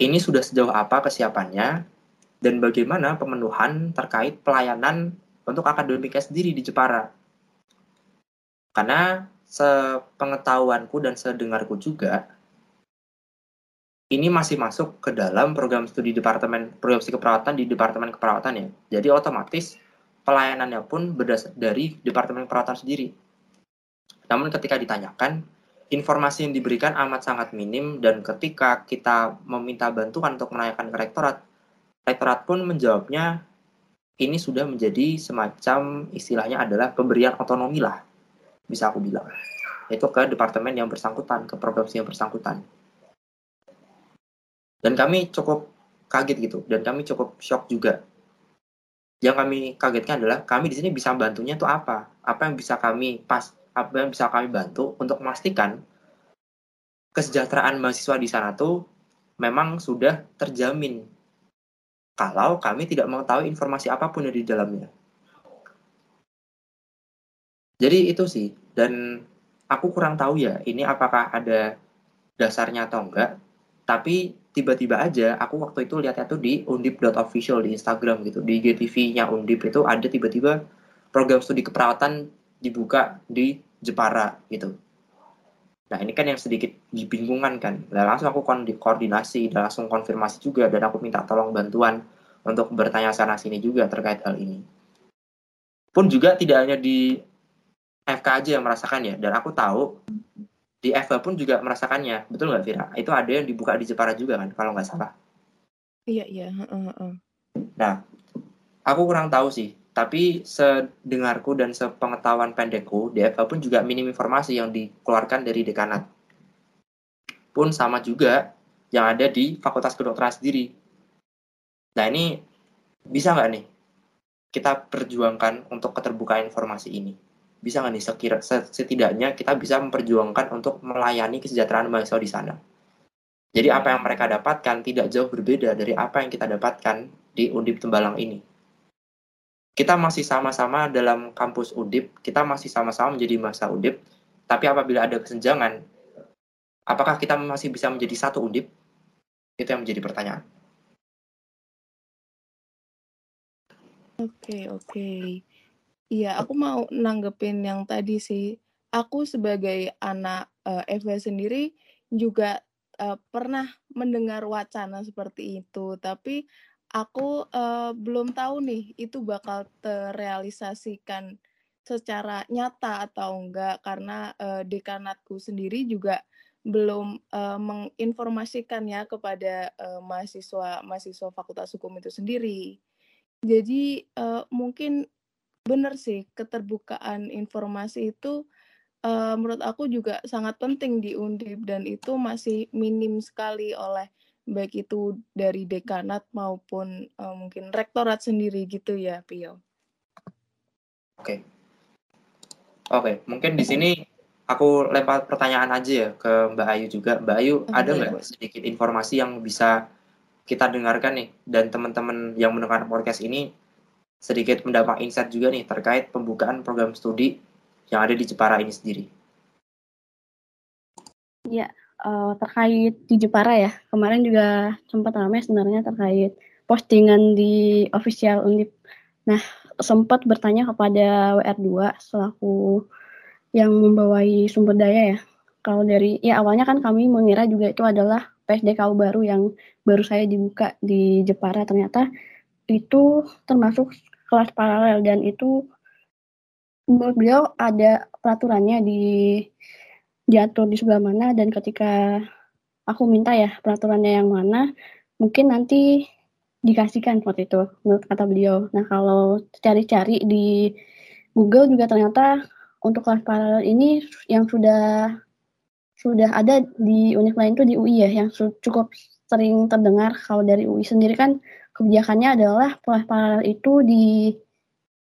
Ini sudah sejauh apa kesiapannya dan bagaimana pemenuhan terkait pelayanan untuk akademiknya sendiri di Jepara. Karena sepengetahuanku dan sedengarku juga, ini masih masuk ke dalam program studi departemen program studi keperawatan di departemen keperawatan ya. Jadi otomatis pelayanannya pun berdasar dari departemen keperawatan sendiri. Namun ketika ditanyakan, informasi yang diberikan amat sangat minim dan ketika kita meminta bantuan untuk menanyakan ke rektorat, rektorat pun menjawabnya ini sudah menjadi semacam istilahnya adalah pemberian otonomi lah, bisa aku bilang. Itu ke departemen yang bersangkutan, ke provinsi yang bersangkutan dan kami cukup kaget gitu. Dan kami cukup shock juga. Yang kami kagetkan adalah kami di sini bisa bantunya itu apa? Apa yang bisa kami pas apa yang bisa kami bantu untuk memastikan kesejahteraan mahasiswa di sana tuh memang sudah terjamin? Kalau kami tidak mengetahui informasi apa pun di dalamnya. Jadi itu sih. Dan aku kurang tahu ya ini apakah ada dasarnya atau enggak. Tapi tiba-tiba aja aku waktu itu lihatnya tuh di undip.official di Instagram gitu. Di GTV-nya undip itu ada tiba-tiba program studi keperawatan dibuka di Jepara gitu. Nah ini kan yang sedikit dibingungkan kan. Dan langsung aku koordinasi dan langsung konfirmasi juga dan aku minta tolong bantuan untuk bertanya sana sini juga terkait hal ini. Pun juga tidak hanya di FK aja yang merasakan ya. Dan aku tahu di Eva pun juga merasakannya betul nggak Vira itu ada yang dibuka di Jepara juga kan kalau nggak salah. Iya iya uh, uh. nah aku kurang tahu sih tapi sedengarku dan sepengetahuan pendekku di Eva pun juga minim informasi yang dikeluarkan dari dekanat. Pun sama juga yang ada di Fakultas Kedokteran sendiri. Nah ini bisa nggak nih kita perjuangkan untuk keterbukaan informasi ini bisa nggak nih sekira setidaknya kita bisa memperjuangkan untuk melayani kesejahteraan mahasiswa di sana. Jadi apa yang mereka dapatkan tidak jauh berbeda dari apa yang kita dapatkan di Undip Tembalang ini. Kita masih sama-sama dalam kampus Undip, kita masih sama-sama menjadi masa Undip, tapi apabila ada kesenjangan, apakah kita masih bisa menjadi satu Undip? Itu yang menjadi pertanyaan. Oke, oke. Iya, aku mau nanggepin yang tadi sih. Aku sebagai anak uh, eh, FW sendiri juga uh, pernah mendengar wacana seperti itu, tapi aku uh, belum tahu nih itu bakal terrealisasikan secara nyata atau enggak karena uh, dekanatku sendiri juga belum uh, menginformasikan ya kepada uh, mahasiswa mahasiswa Fakultas Hukum itu sendiri. Jadi uh, mungkin benar sih keterbukaan informasi itu uh, menurut aku juga sangat penting di Undip dan itu masih minim sekali oleh baik itu dari dekanat maupun uh, mungkin rektorat sendiri gitu ya Pio. Oke. Okay. Oke, okay. mungkin di sini aku lempar pertanyaan aja ya ke Mbak Ayu juga. Mbak Ayu, okay. ada nggak sedikit informasi yang bisa kita dengarkan nih dan teman-teman yang mendengar podcast ini sedikit mendapat insight juga nih terkait pembukaan program studi yang ada di Jepara ini sendiri. Ya, uh, terkait di Jepara ya, kemarin juga sempat ramai sebenarnya terkait postingan di official Undip. Nah, sempat bertanya kepada WR2 selaku yang membawai sumber daya ya. Kalau dari ya awalnya kan kami mengira juga itu adalah PSDKU baru yang baru saya dibuka di Jepara ternyata itu termasuk kelas paralel dan itu menurut beliau ada peraturannya di diatur di sebelah mana dan ketika aku minta ya peraturannya yang mana mungkin nanti dikasihkan seperti itu menurut kata beliau. Nah kalau cari-cari di Google juga ternyata untuk kelas paralel ini yang sudah sudah ada di univ lain tuh di UI ya yang cukup sering terdengar kalau dari UI sendiri kan kebijakannya adalah kelas paralel itu di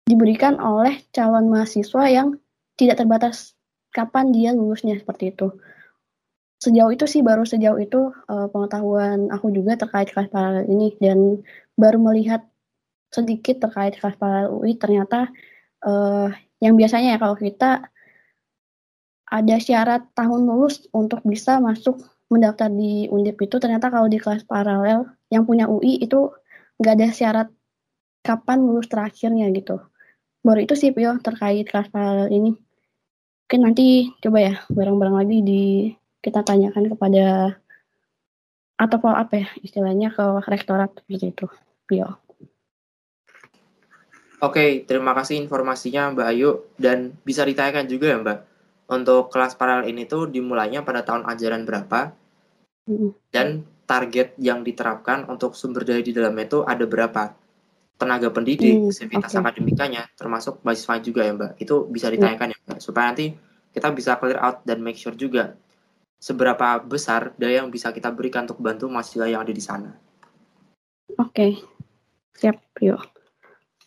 diberikan oleh calon mahasiswa yang tidak terbatas kapan dia lulusnya seperti itu. Sejauh itu sih baru sejauh itu uh, pengetahuan aku juga terkait kelas paralel ini dan baru melihat sedikit terkait kelas paralel UI ternyata uh, yang biasanya ya kalau kita ada syarat tahun lulus untuk bisa masuk mendaftar di Undip itu ternyata kalau di kelas paralel yang punya UI itu nggak ada syarat kapan lulus terakhirnya gitu. Baru itu sih Pio terkait kelas paralel ini. Mungkin nanti coba ya barang-barang lagi di kita tanyakan kepada atau up ya istilahnya ke rektorat seperti itu Pio. Oke, terima kasih informasinya Mbak Ayu. Dan bisa ditanyakan juga ya Mbak untuk kelas paralel ini tuh dimulainya pada tahun ajaran berapa? Dan target yang diterapkan untuk sumber daya di dalamnya itu ada berapa tenaga pendidik, hmm, sivitas okay. akademikanya, termasuk mahasiswa juga ya Mbak. Itu bisa hmm. ditanyakan ya Mbak, supaya nanti kita bisa clear out dan make sure juga seberapa besar daya yang bisa kita berikan untuk bantu mahasiswa yang ada di sana. Oke, okay. siap, yuk.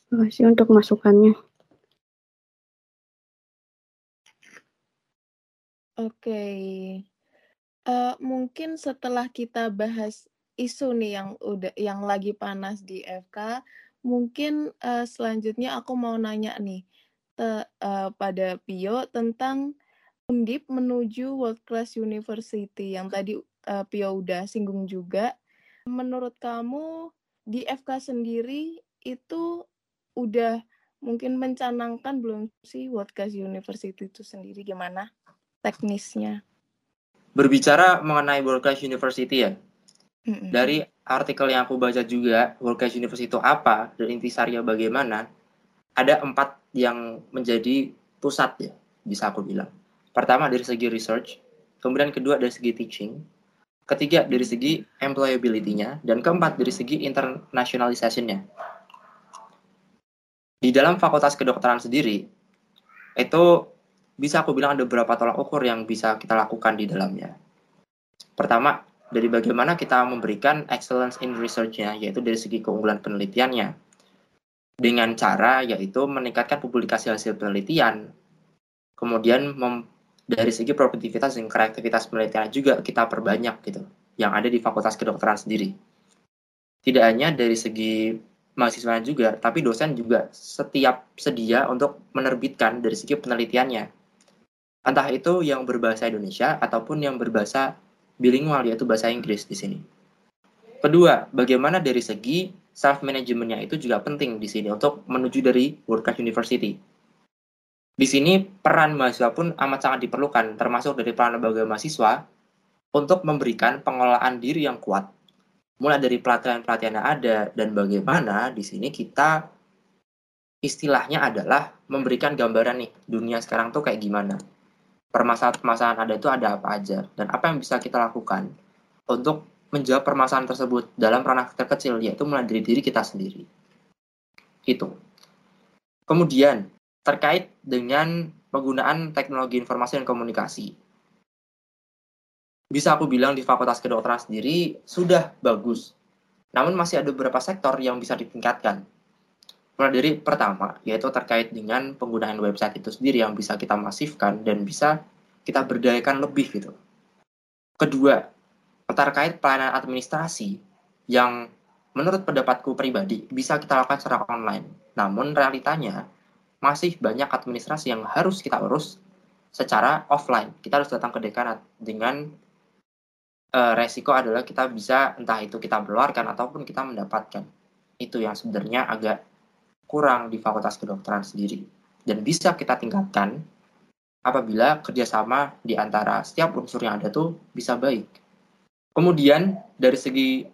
Terima kasih untuk masukannya. Oke, okay. Uh, mungkin setelah kita bahas isu nih yang udah yang lagi panas di FK, mungkin uh, selanjutnya aku mau nanya nih te, uh, pada Pio tentang Undip menuju World Class University yang tadi uh, Pio udah singgung juga. Menurut kamu di FK sendiri itu udah mungkin mencanangkan belum sih World Class University itu sendiri gimana teknisnya? Berbicara mengenai World Class University ya. Dari artikel yang aku baca juga, World Class University itu apa dan intisarinya bagaimana, ada empat yang menjadi pusat ya, bisa aku bilang. Pertama dari segi research, kemudian kedua dari segi teaching, ketiga dari segi employability-nya, dan keempat dari segi internationalization-nya. Di dalam fakultas kedokteran sendiri, itu bisa aku bilang ada beberapa tolak ukur yang bisa kita lakukan di dalamnya. Pertama, dari bagaimana kita memberikan excellence in research-nya, yaitu dari segi keunggulan penelitiannya. Dengan cara yaitu meningkatkan publikasi hasil penelitian, kemudian mem, dari segi produktivitas dan kreativitas penelitian juga kita perbanyak gitu. yang ada di Fakultas Kedokteran sendiri. Tidak hanya dari segi mahasiswa juga, tapi dosen juga setiap sedia untuk menerbitkan dari segi penelitiannya. Entah itu yang berbahasa Indonesia ataupun yang berbahasa bilingual yaitu bahasa Inggris di sini. Kedua, bagaimana dari segi self managementnya itu juga penting di sini untuk menuju dari World University. Di sini peran mahasiswa pun amat sangat diperlukan, termasuk dari peran lembaga mahasiswa untuk memberikan pengelolaan diri yang kuat. Mulai dari pelatihan-pelatihan yang ada dan bagaimana di sini kita istilahnya adalah memberikan gambaran nih dunia sekarang tuh kayak gimana. Permasalahan-permasalahan ada itu ada apa aja dan apa yang bisa kita lakukan untuk menjawab permasalahan tersebut dalam ranah terkecil yaitu mulai dari diri kita sendiri. Itu. Kemudian terkait dengan penggunaan teknologi informasi dan komunikasi. Bisa aku bilang di Fakultas Kedokteran sendiri sudah bagus. Namun masih ada beberapa sektor yang bisa ditingkatkan. Dari pertama, yaitu terkait dengan penggunaan website itu sendiri yang bisa kita masifkan dan bisa kita berdayakan lebih gitu. Kedua, terkait pelayanan administrasi yang menurut pendapatku pribadi bisa kita lakukan secara online. Namun realitanya masih banyak administrasi yang harus kita urus secara offline. Kita harus datang ke dekanat dengan uh, resiko adalah kita bisa entah itu kita mengeluarkan ataupun kita mendapatkan. Itu yang sebenarnya agak kurang di Fakultas Kedokteran sendiri. Dan bisa kita tingkatkan apabila kerjasama di antara setiap unsur yang ada tuh bisa baik. Kemudian dari segi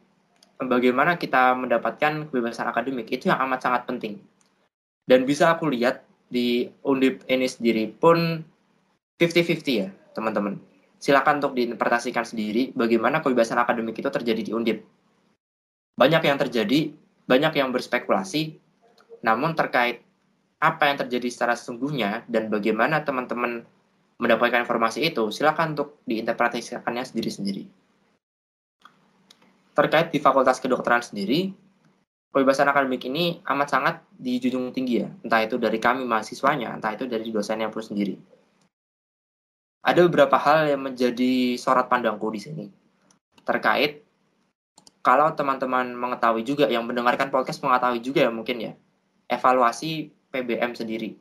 bagaimana kita mendapatkan kebebasan akademik itu yang amat sangat penting dan bisa aku lihat di Undip ini sendiri pun 50-50 ya, teman-teman. Silakan untuk diinterpretasikan sendiri bagaimana kebebasan akademik itu terjadi di Undip. Banyak yang terjadi, banyak yang berspekulasi, namun terkait apa yang terjadi secara sesungguhnya dan bagaimana teman-teman mendapatkan informasi itu, silakan untuk diinterpretasikannya sendiri-sendiri. Terkait di Fakultas Kedokteran sendiri, kebebasan akademik ini amat sangat dijunjung tinggi ya, entah itu dari kami mahasiswanya, entah itu dari dosennya pun sendiri. Ada beberapa hal yang menjadi sorot pandangku di sini terkait kalau teman-teman mengetahui juga yang mendengarkan podcast mengetahui juga ya mungkin ya evaluasi PBM sendiri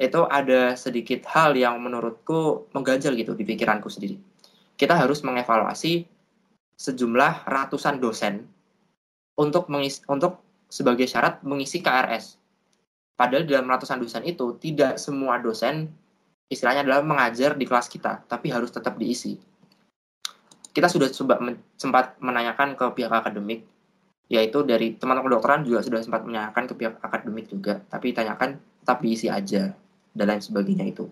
itu ada sedikit hal yang menurutku mengganjal gitu di pikiranku sendiri. Kita harus mengevaluasi sejumlah ratusan dosen untuk mengisi, untuk sebagai syarat mengisi KRS. Padahal dalam ratusan dosen itu tidak semua dosen istilahnya adalah mengajar di kelas kita, tapi harus tetap diisi. Kita sudah coba sempat menanyakan ke pihak akademik, yaitu dari teman-teman kedokteran juga sudah sempat menanyakan ke pihak akademik juga, tapi ditanyakan tetap diisi aja dan lain sebagainya itu.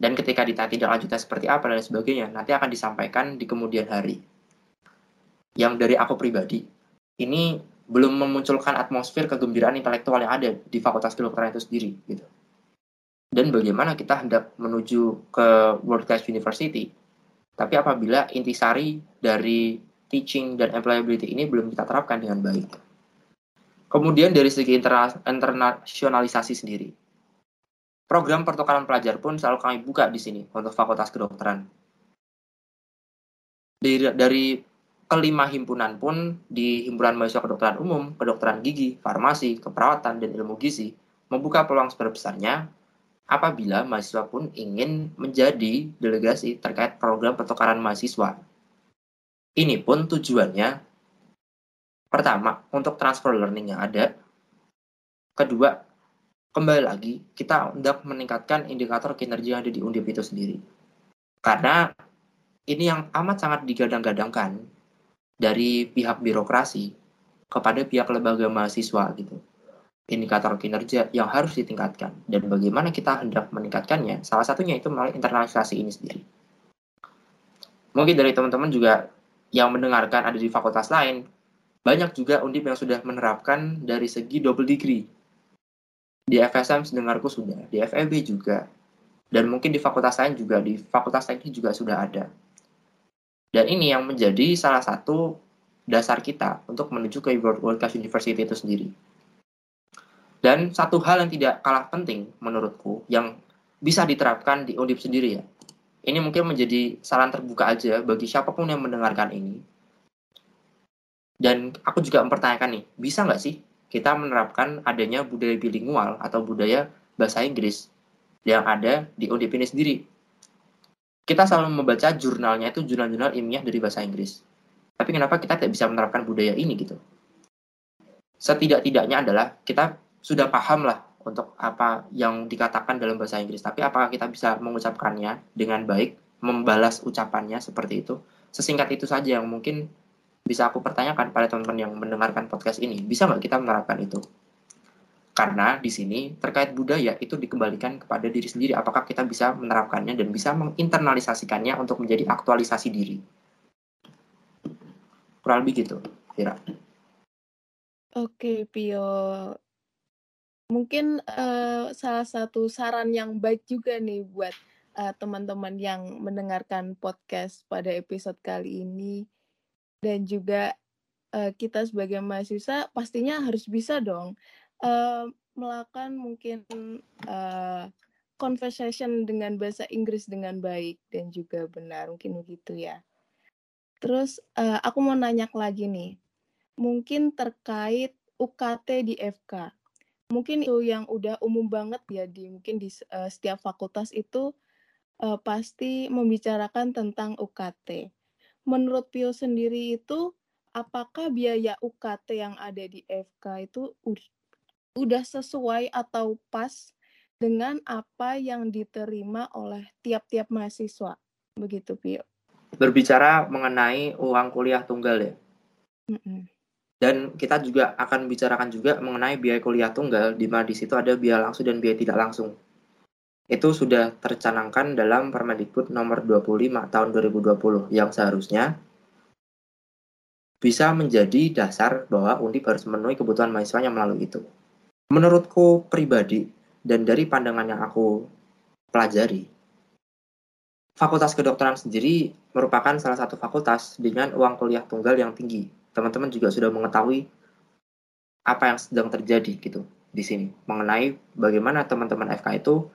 Dan ketika ditanya tidak lanjutnya seperti apa dan lain sebagainya, nanti akan disampaikan di kemudian hari. Yang dari aku pribadi, ini belum memunculkan atmosfer kegembiraan intelektual yang ada di Fakultas Kedokteran itu sendiri gitu. Dan bagaimana kita hendak menuju ke World Class University, tapi apabila intisari dari teaching dan employability ini belum kita terapkan dengan baik. Kemudian dari segi interna internasionalisasi sendiri, program pertukaran pelajar pun selalu kami buka di sini untuk Fakultas Kedokteran. Dari, dari kelima himpunan pun di himpunan mahasiswa kedokteran umum, kedokteran gigi, farmasi, keperawatan, dan ilmu gizi membuka peluang sebesar-besarnya apabila mahasiswa pun ingin menjadi delegasi terkait program pertukaran mahasiswa. Ini pun tujuannya pertama untuk transfer learning yang ada, kedua kembali lagi kita hendak meningkatkan indikator kinerja yang ada di Undip itu sendiri. Karena ini yang amat sangat digadang-gadangkan dari pihak birokrasi kepada pihak lembaga mahasiswa gitu. Indikator kinerja yang harus ditingkatkan. Dan bagaimana kita hendak meningkatkannya salah satunya itu melalui internalisasi ini sendiri. Mungkin dari teman-teman juga yang mendengarkan ada di fakultas lain banyak juga undip yang sudah menerapkan dari segi double degree di FSM sedengarku sudah di FEB juga dan mungkin di fakultas lain juga di fakultas teknik juga sudah ada dan ini yang menjadi salah satu dasar kita untuk menuju ke World Class University itu sendiri. Dan satu hal yang tidak kalah penting menurutku yang bisa diterapkan di Undip sendiri ya. Ini mungkin menjadi saran terbuka aja bagi siapa pun yang mendengarkan ini. Dan aku juga mempertanyakan nih, bisa nggak sih kita menerapkan adanya budaya bilingual atau budaya bahasa Inggris yang ada di UNDP ini sendiri? Kita selalu membaca jurnalnya itu jurnal-jurnal ilmiah dari bahasa Inggris. Tapi kenapa kita tidak bisa menerapkan budaya ini gitu? Setidak-tidaknya adalah kita sudah paham lah untuk apa yang dikatakan dalam bahasa Inggris. Tapi apakah kita bisa mengucapkannya dengan baik, membalas ucapannya seperti itu? Sesingkat itu saja yang mungkin bisa aku pertanyakan pada teman-teman yang mendengarkan podcast ini. Bisa nggak kita menerapkan itu? Karena di sini terkait budaya itu dikembalikan kepada diri sendiri. Apakah kita bisa menerapkannya dan bisa menginternalisasikannya untuk menjadi aktualisasi diri? Kurang lebih gitu, kira. Oke, Pio mungkin uh, salah satu saran yang baik juga nih buat uh, teman-teman yang mendengarkan podcast pada episode kali ini. Dan juga uh, kita sebagai mahasiswa pastinya harus bisa dong uh, melakukan mungkin uh, conversation dengan bahasa Inggris dengan baik dan juga benar mungkin begitu ya. Terus uh, aku mau nanya lagi nih, mungkin terkait UKT di FK mungkin itu yang udah umum banget ya di mungkin di uh, setiap fakultas itu uh, pasti membicarakan tentang UKT. Menurut Pio sendiri itu apakah biaya UKT yang ada di FK itu udah sesuai atau pas dengan apa yang diterima oleh tiap-tiap mahasiswa? Begitu Pio. Berbicara mengenai uang kuliah tunggal ya. Mm -mm. Dan kita juga akan bicarakan juga mengenai biaya kuliah tunggal, di mana di situ ada biaya langsung dan biaya tidak langsung. Itu sudah tercanangkan dalam Permendikbud nomor 25 tahun 2020 yang seharusnya bisa menjadi dasar bahwa Undip harus memenuhi kebutuhan mahasiswanya melalui itu. Menurutku pribadi dan dari pandangan yang aku pelajari, Fakultas Kedokteran sendiri merupakan salah satu fakultas dengan uang kuliah tunggal yang tinggi teman-teman juga sudah mengetahui apa yang sedang terjadi gitu di sini mengenai bagaimana teman-teman FK itu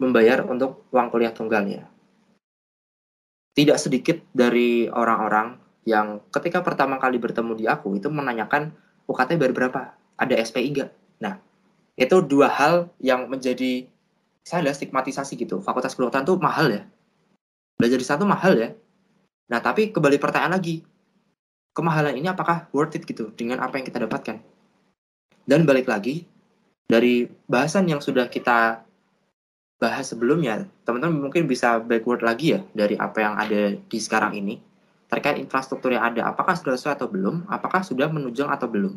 membayar untuk uang kuliah tunggalnya. Tidak sedikit dari orang-orang yang ketika pertama kali bertemu di aku itu menanyakan UKT bayar berapa? Ada SPI enggak? Nah, itu dua hal yang menjadi saya lihat stigmatisasi gitu. Fakultas kedokteran tuh mahal ya. Belajar di satu mahal ya. Nah, tapi kembali pertanyaan lagi. Kemahalan ini apakah worth it gitu dengan apa yang kita dapatkan? Dan balik lagi, dari bahasan yang sudah kita bahas sebelumnya, teman-teman mungkin bisa backward lagi ya dari apa yang ada di sekarang ini terkait infrastruktur yang ada. Apakah sudah sesuai atau belum? Apakah sudah menunjang atau belum?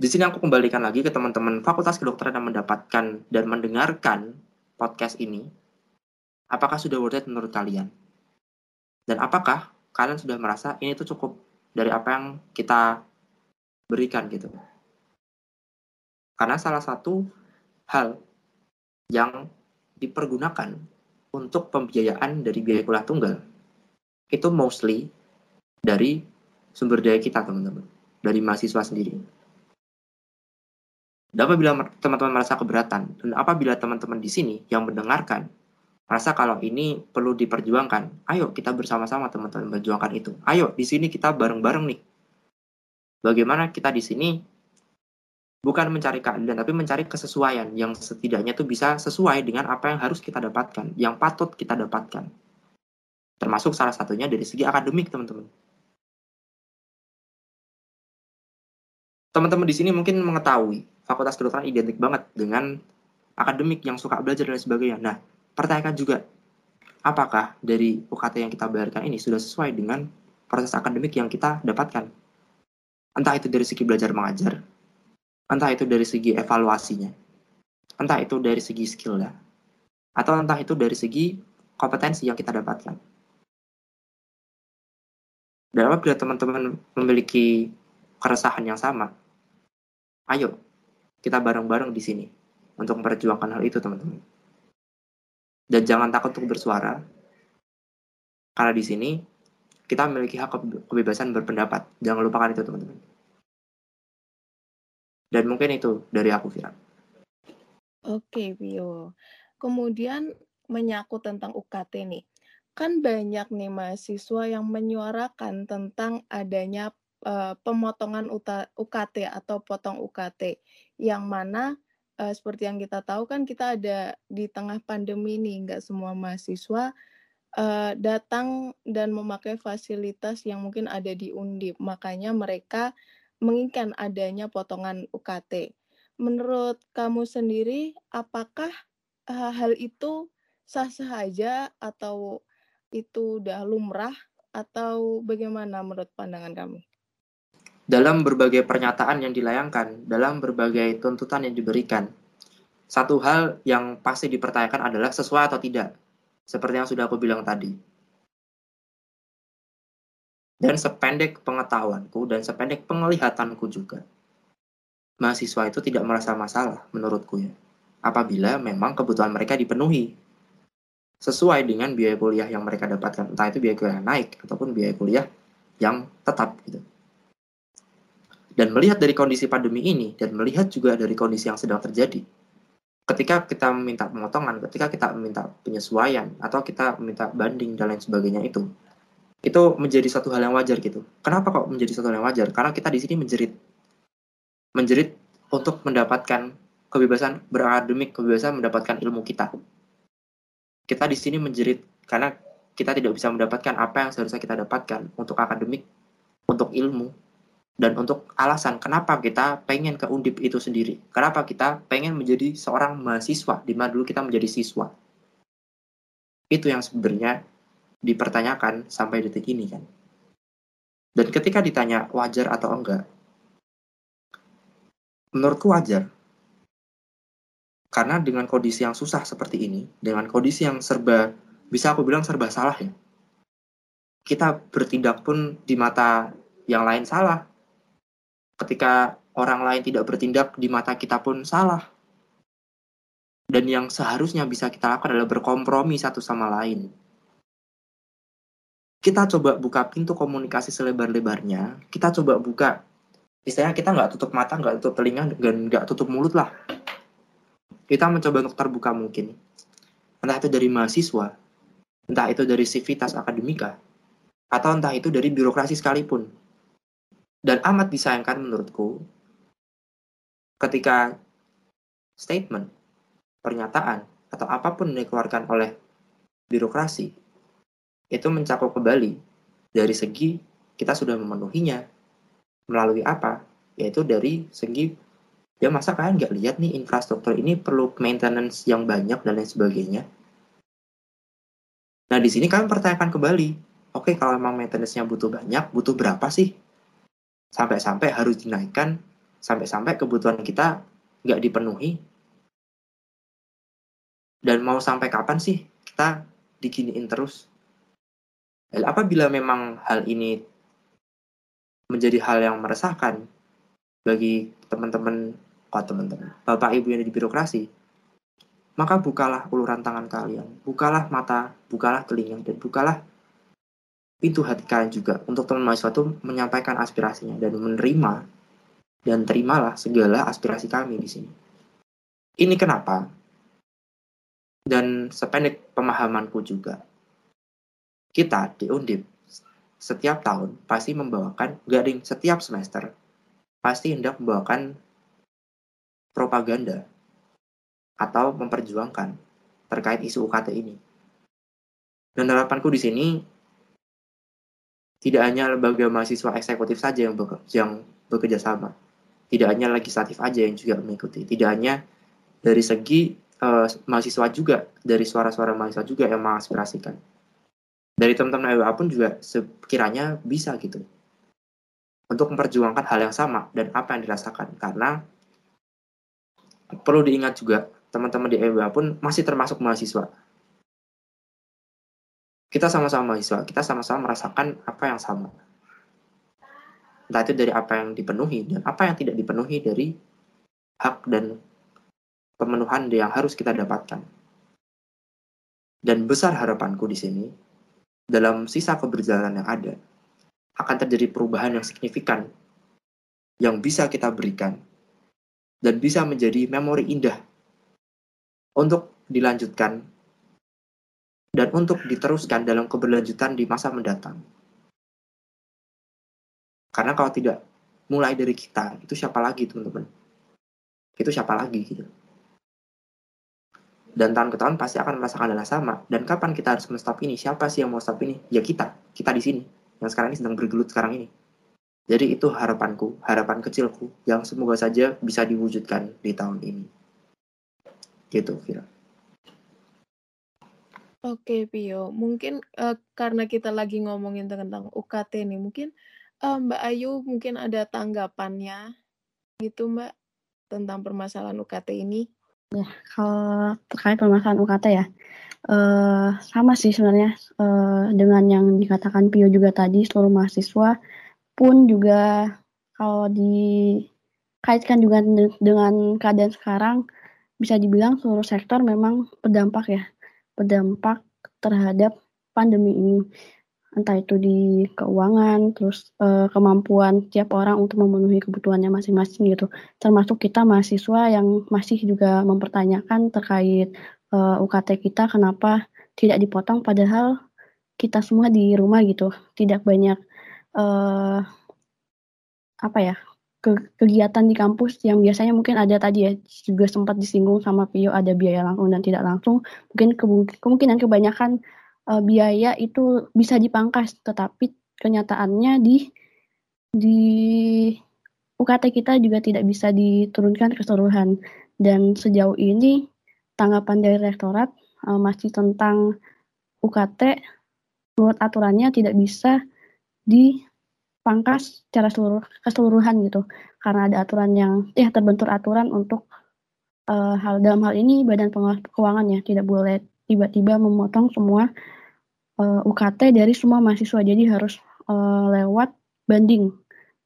Di sini aku kembalikan lagi ke teman-teman Fakultas Kedokteran yang mendapatkan dan mendengarkan podcast ini Apakah sudah worth it menurut kalian? Dan apakah kalian sudah merasa ini tuh cukup dari apa yang kita berikan gitu? Karena salah satu hal yang dipergunakan untuk pembiayaan dari biaya kuliah tunggal itu mostly dari sumber daya kita teman-teman dari mahasiswa sendiri dan apabila teman-teman merasa keberatan dan apabila teman-teman di sini yang mendengarkan Rasa kalau ini perlu diperjuangkan. Ayo kita bersama-sama teman-teman berjuangkan itu. Ayo di sini kita bareng-bareng nih. Bagaimana kita di sini bukan mencari keadilan tapi mencari kesesuaian yang setidaknya itu bisa sesuai dengan apa yang harus kita dapatkan, yang patut kita dapatkan. Termasuk salah satunya dari segi akademik, teman-teman. Teman-teman di sini mungkin mengetahui fakultas kedokteran identik banget dengan akademik yang suka belajar dan sebagainya. Nah, pertanyakan juga apakah dari UKT yang kita bayarkan ini sudah sesuai dengan proses akademik yang kita dapatkan. Entah itu dari segi belajar mengajar, entah itu dari segi evaluasinya, entah itu dari segi skill ya, atau entah itu dari segi kompetensi yang kita dapatkan. Dan apabila teman-teman memiliki keresahan yang sama, ayo kita bareng-bareng di sini untuk memperjuangkan hal itu teman-teman. Dan jangan takut untuk bersuara. Karena di sini kita memiliki hak kebebasan berpendapat. Jangan lupakan itu, teman-teman. Dan mungkin itu dari aku, Firan. Oke, Vio. Kemudian menyangkut tentang UKT nih. Kan banyak nih mahasiswa yang menyuarakan tentang adanya uh, pemotongan UKT atau potong UKT yang mana uh, seperti yang kita tahu kan kita ada di tengah pandemi nih nggak semua mahasiswa uh, datang dan memakai fasilitas yang mungkin ada di Undip. Makanya mereka menginginkan adanya potongan UKT menurut kamu sendiri, apakah uh, hal itu sah-sah aja atau itu udah lumrah? Atau bagaimana menurut pandangan kamu? Dalam berbagai pernyataan yang dilayangkan, dalam berbagai tuntutan yang diberikan, satu hal yang pasti dipertanyakan adalah sesuai atau tidak, seperti yang sudah aku bilang tadi. Dan sependek pengetahuanku dan sependek penglihatanku juga, mahasiswa itu tidak merasa masalah menurutku ya. Apabila memang kebutuhan mereka dipenuhi sesuai dengan biaya kuliah yang mereka dapatkan, entah itu biaya kuliah naik ataupun biaya kuliah yang tetap gitu. Dan melihat dari kondisi pandemi ini dan melihat juga dari kondisi yang sedang terjadi, ketika kita meminta pemotongan, ketika kita meminta penyesuaian atau kita meminta banding dan lain sebagainya itu, itu menjadi satu hal yang wajar gitu. Kenapa kok menjadi satu hal yang wajar? Karena kita di sini menjerit menjerit untuk mendapatkan kebebasan berakademik, kebebasan mendapatkan ilmu kita. Kita di sini menjerit karena kita tidak bisa mendapatkan apa yang seharusnya kita dapatkan untuk akademik, untuk ilmu, dan untuk alasan kenapa kita pengen ke undip itu sendiri. Kenapa kita pengen menjadi seorang mahasiswa, di mana dulu kita menjadi siswa. Itu yang sebenarnya dipertanyakan sampai detik ini kan. Dan ketika ditanya wajar atau enggak, Menurutku wajar. Karena dengan kondisi yang susah seperti ini, dengan kondisi yang serba, bisa aku bilang serba salah ya. Kita bertindak pun di mata yang lain salah. Ketika orang lain tidak bertindak di mata kita pun salah. Dan yang seharusnya bisa kita lakukan adalah berkompromi satu sama lain. Kita coba buka pintu komunikasi selebar-lebarnya, kita coba buka istilahnya kita nggak tutup mata nggak tutup telinga dan nggak tutup mulut lah kita mencoba untuk terbuka mungkin entah itu dari mahasiswa entah itu dari sivitas akademika atau entah itu dari birokrasi sekalipun dan amat disayangkan menurutku ketika statement pernyataan atau apa pun yang dikeluarkan oleh birokrasi itu mencakup kembali dari segi kita sudah memenuhinya melalui apa? Yaitu dari segi ya masa kalian nggak lihat nih infrastruktur ini perlu maintenance yang banyak dan lain sebagainya. Nah di sini kalian pertanyakan kembali, oke okay, kalau memang maintenance-nya butuh banyak, butuh berapa sih? Sampai-sampai harus dinaikkan, sampai-sampai kebutuhan kita nggak dipenuhi. Dan mau sampai kapan sih kita diginiin terus? apabila memang hal ini menjadi hal yang meresahkan bagi teman-teman, oh teman-teman, bapak ibu yang di birokrasi, maka bukalah uluran tangan kalian, bukalah mata, bukalah telinga, dan bukalah pintu hati kalian juga untuk teman mahasiswa itu menyampaikan aspirasinya dan menerima dan terimalah segala aspirasi kami di sini. Ini kenapa? Dan sependek pemahamanku juga, kita di Undip setiap tahun pasti membawakan garing setiap semester pasti hendak membawakan propaganda atau memperjuangkan terkait isu UKT ini. Dan harapanku di sini tidak hanya lembaga mahasiswa eksekutif saja yang, beker yang bekerja sama, tidak hanya legislatif aja yang juga mengikuti, tidak hanya dari segi uh, mahasiswa juga, dari suara-suara mahasiswa juga yang mengaspirasikan. Dari teman-teman IWA pun juga sekiranya bisa gitu. Untuk memperjuangkan hal yang sama dan apa yang dirasakan. Karena perlu diingat juga teman-teman di IWA pun masih termasuk mahasiswa kita sama-sama mahasiswa kita sama-sama merasakan apa yang sama. Entah itu dari apa yang dipenuhi dan apa yang tidak dipenuhi dari hak dan pemenuhan yang harus kita dapatkan. Dan besar harapanku di sini dalam sisa keberjalanan yang ada, akan terjadi perubahan yang signifikan yang bisa kita berikan dan bisa menjadi memori indah untuk dilanjutkan dan untuk diteruskan dalam keberlanjutan di masa mendatang. Karena kalau tidak mulai dari kita, itu siapa lagi teman-teman? Itu siapa lagi gitu. Dan tahun ke tahun pasti akan merasakan hal sama. Dan kapan kita harus menstop ini? Siapa sih yang mau stop ini? Ya kita, kita di sini. Yang sekarang ini sedang bergelut sekarang ini. Jadi itu harapanku, harapan kecilku yang semoga saja bisa diwujudkan di tahun ini. Gitu, Vira. Oke, Pio. Mungkin uh, karena kita lagi ngomongin tentang UKT nih, mungkin uh, Mbak Ayu mungkin ada tanggapannya gitu, Mbak, tentang permasalahan UKT ini? Ya, kalau terkait permasalahan UKT ya, uh, sama sih sebenarnya uh, dengan yang dikatakan Pio juga tadi, seluruh mahasiswa pun juga kalau dikaitkan juga dengan keadaan sekarang, bisa dibilang seluruh sektor memang berdampak ya berdampak terhadap pandemi ini. Entah itu di keuangan terus e, kemampuan tiap orang untuk memenuhi kebutuhannya masing-masing gitu. Termasuk kita mahasiswa yang masih juga mempertanyakan terkait e, eh, UKT kita kenapa tidak dipotong padahal kita semua di rumah gitu. Tidak banyak e, apa ya ke kegiatan di kampus yang biasanya mungkin ada tadi ya juga sempat disinggung sama Pio ada biaya langsung dan tidak langsung. Mungkin kemungkinan kebanyakan uh, biaya itu bisa dipangkas tetapi kenyataannya di di UKT kita juga tidak bisa diturunkan keseluruhan. Dan sejauh ini tanggapan dari rektorat uh, masih tentang UKT menurut aturannya tidak bisa di pangkas secara seluruh keseluruhan gitu. Karena ada aturan yang ya terbentur aturan untuk uh, hal dalam hal ini badan pengawas keuangan ya tidak boleh tiba-tiba memotong semua uh, eh, UKT dari semua mahasiswa. Jadi harus uh, lewat banding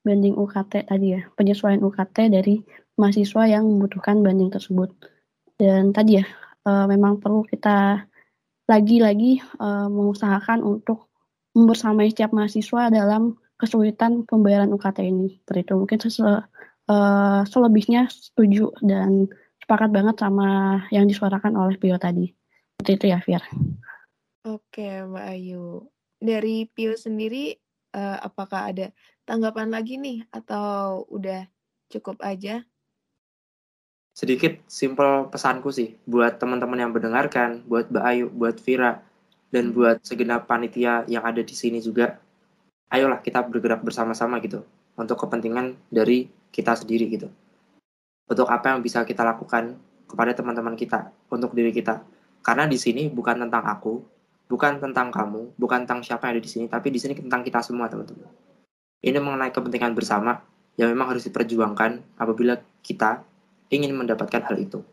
banding UKT tadi ya penyesuaian UKT dari mahasiswa yang membutuhkan banding tersebut. Dan tadi ya uh, memang perlu kita lagi-lagi uh, mengusahakan untuk membersamai setiap mahasiswa dalam kesulitan pembayaran UKT ini. Seperti itu mungkin sesel, uh, selebihnya setuju dan sepakat banget sama yang disuarakan oleh Pio tadi. Seperti itu ya, Fir. Oke, Mbak Ayu. Dari Pio sendiri, uh, apakah ada tanggapan lagi nih atau udah cukup aja? Sedikit simpel pesanku sih buat teman-teman yang mendengarkan, buat Mbak Ayu, buat Vira, dan buat segenap panitia yang ada di sini juga ayolah kita bergerak bersama-sama gitu untuk kepentingan dari kita sendiri gitu. Untuk apa yang bisa kita lakukan kepada teman-teman kita, untuk diri kita. Karena di sini bukan tentang aku, bukan tentang kamu, bukan tentang siapa yang ada di sini, tapi di sini tentang kita semua, teman-teman. Ini mengenai kepentingan bersama yang memang harus diperjuangkan apabila kita ingin mendapatkan hal itu.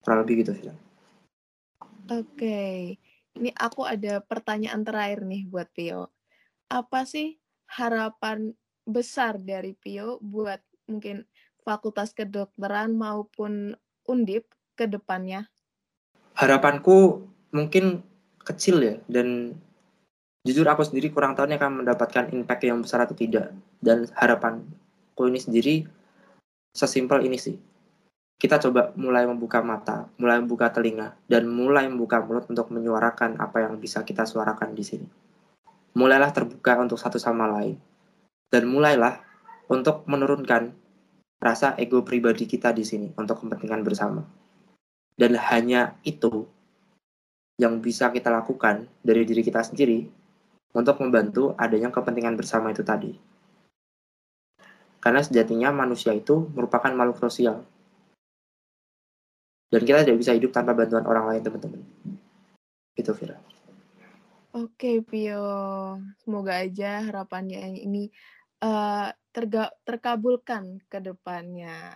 Kurang lebih gitu, sih. Oke. Okay. Ini aku ada pertanyaan terakhir nih buat Pio. Apa sih harapan besar dari Pio buat mungkin Fakultas Kedokteran maupun Undip ke depannya? Harapanku mungkin kecil ya dan jujur aku sendiri kurang tahu nih akan mendapatkan impact yang besar atau tidak dan harapanku ini sendiri sesimpel ini sih kita coba mulai membuka mata, mulai membuka telinga, dan mulai membuka mulut untuk menyuarakan apa yang bisa kita suarakan di sini. Mulailah terbuka untuk satu sama lain, dan mulailah untuk menurunkan rasa ego pribadi kita di sini untuk kepentingan bersama. Dan hanya itu yang bisa kita lakukan dari diri kita sendiri untuk membantu adanya kepentingan bersama itu tadi. Karena sejatinya manusia itu merupakan makhluk sosial dan kita tidak bisa hidup tanpa bantuan orang lain teman-teman itu Vira Oke Pio, semoga aja harapannya ini uh, terga terkabulkan ke depannya.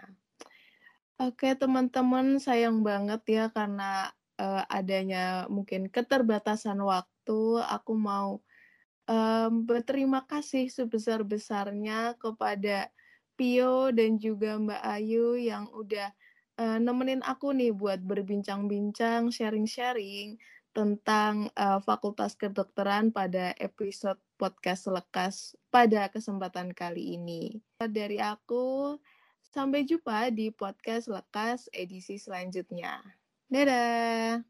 Oke teman-teman, sayang banget ya karena uh, adanya mungkin keterbatasan waktu. Aku mau um, berterima kasih sebesar-besarnya kepada Pio dan juga Mbak Ayu yang udah uh, nemenin aku nih buat berbincang-bincang, sharing-sharing tentang uh, Fakultas Kedokteran pada episode podcast selekas pada kesempatan kali ini. Dari aku, Sampai jumpa di podcast Lekas edisi selanjutnya. Dadah!